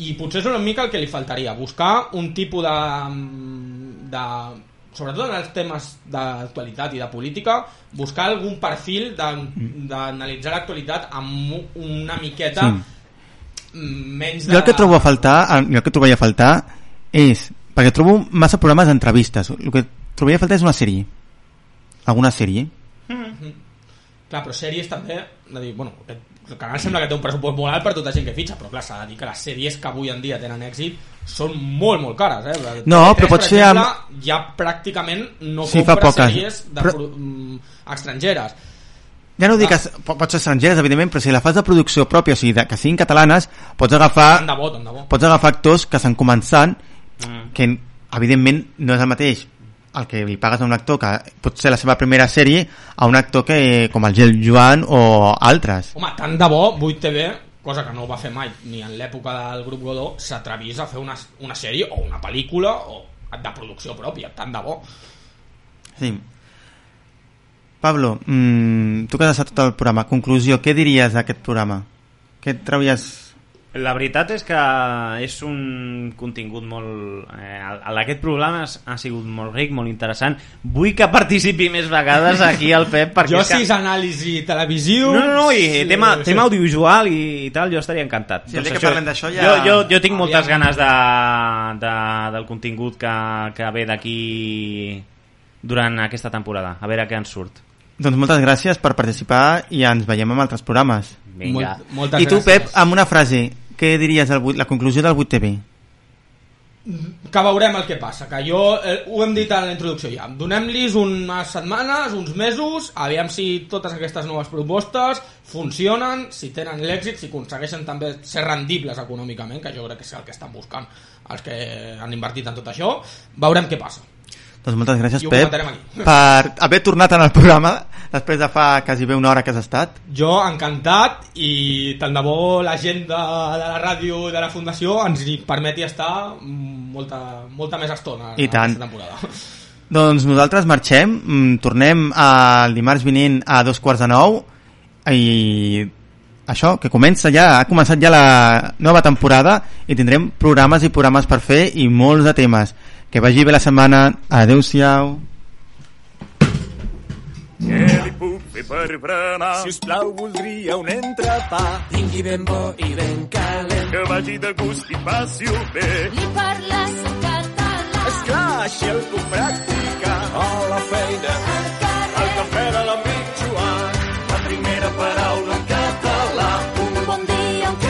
[SPEAKER 6] i potser és una mica el que li faltaria, buscar un tipus de... mm, de sobretot en els temes d'actualitat i de política, buscar algun perfil de- d'analitzar l'actualitat amb una miqueta
[SPEAKER 5] Sí.
[SPEAKER 6] mm, menys de...
[SPEAKER 5] Jo el que trobo a faltar, jo el que trobaria a faltar és, perquè trobo massa programes d'entrevistes, el que trobaria a faltar és una sèrie. Alguna sèrie.
[SPEAKER 6] Mhm. Clar, però sèries també... De dir, bueno, aquest- el canal sembla que té un pressupost molt alt per tota gent que fitxa, però clar, s'ha de dir que les sèries que avui en dia tenen èxit són molt, molt cares, eh?
[SPEAKER 5] No,
[SPEAKER 6] TV3,
[SPEAKER 5] però pot ser amb-
[SPEAKER 6] Ja pràcticament no
[SPEAKER 5] Sí,
[SPEAKER 6] compra sèries de,
[SPEAKER 5] Però-
[SPEAKER 6] mm, estrangeres.
[SPEAKER 5] Ja no dic que s- po- pot ser estrangeres, evidentment, però si la fas de producció pròpia, o sigui, de, que siguin catalanes, pots agafar,
[SPEAKER 6] Tant de bo, tant de bo.
[SPEAKER 5] pots agafar actors que estan començant,
[SPEAKER 7] Mm.
[SPEAKER 5] que evidentment no és el mateix el que li pagues a un actor que pot ser la seva primera sèrie a un actor que com el Gel Joan o altres
[SPEAKER 6] Home, tant de bo 8TV, cosa que no va fer mai ni en l'època del grup Godó, s'atrevís a fer una, una sèrie o una pel·lícula o de producció pròpia, tant de bo.
[SPEAKER 5] sí. Pablo, mmm, tu que has estat tot el programa conclusió, què diries d'aquest programa? què trauries
[SPEAKER 7] La veritat és que és un contingut molt... Eh, aquest programa ha sigut molt ric, molt interessant. Vull que participi més vegades aquí el Pep, perquè
[SPEAKER 6] Jo
[SPEAKER 7] és que...
[SPEAKER 6] si és anàlisi televisiu...
[SPEAKER 7] No, no, no, i
[SPEAKER 6] sí,
[SPEAKER 7] tema,
[SPEAKER 6] sí.
[SPEAKER 7] tema audiovisual i, i tal, jo estaria encantat.
[SPEAKER 5] Sí, dia que d'això ja-
[SPEAKER 7] Jo, jo, jo tinc moltes
[SPEAKER 6] Aviam.
[SPEAKER 7] ganes de, de, del contingut que, que ve d'aquí durant aquesta temporada. A veure què ens surt.
[SPEAKER 5] Doncs moltes gràcies per participar i ens veiem en altres programes.
[SPEAKER 7] Vinga.
[SPEAKER 6] Molt- moltes
[SPEAKER 5] I tu,
[SPEAKER 6] gràcies.
[SPEAKER 5] Pep, amb una frase, què diries del 8, la conclusió del 8TV?
[SPEAKER 6] que veurem el que passa que jo, eh, ho hem dit a la introducció ja donem-lis unes setmanes, uns mesos aviam si totes aquestes noves propostes funcionen, si tenen l'èxit si aconsegueixen també ser rendibles econòmicament, que jo crec que és el que estan buscant els que han invertit en tot això veurem què passa
[SPEAKER 5] Doncs moltes gràcies, Pep, per haver tornat en el programa després de fa quasi bé una hora que has estat.
[SPEAKER 6] jo encantat i tant de bo la gent de, de la ràdio i de la fundació ens hi permeti estar molta, molta més estona
[SPEAKER 5] I
[SPEAKER 6] en
[SPEAKER 5] tant.
[SPEAKER 6] aquesta temporada
[SPEAKER 5] Doncs nosaltres marxem, mm, tornem el dimarts vinent a dos quarts de nou i això, que comença ja, ha començat ja la nova temporada i tindrem programes i programes per fer i molts de temes. Que vagi bé la setmana. Adéu-siau.
[SPEAKER 1] Què i per frenar.
[SPEAKER 3] Si us plau, voldria un entrepà.
[SPEAKER 1] Tingui ben bo i ben calent. Que vagi de gust i passi-ho bé.
[SPEAKER 4] Li parles en català.
[SPEAKER 3] Esclar, així el puc practicar. A la feina.
[SPEAKER 4] Al cafè
[SPEAKER 3] de la Joan. La primera paraula en català.
[SPEAKER 4] Un bon dia en català.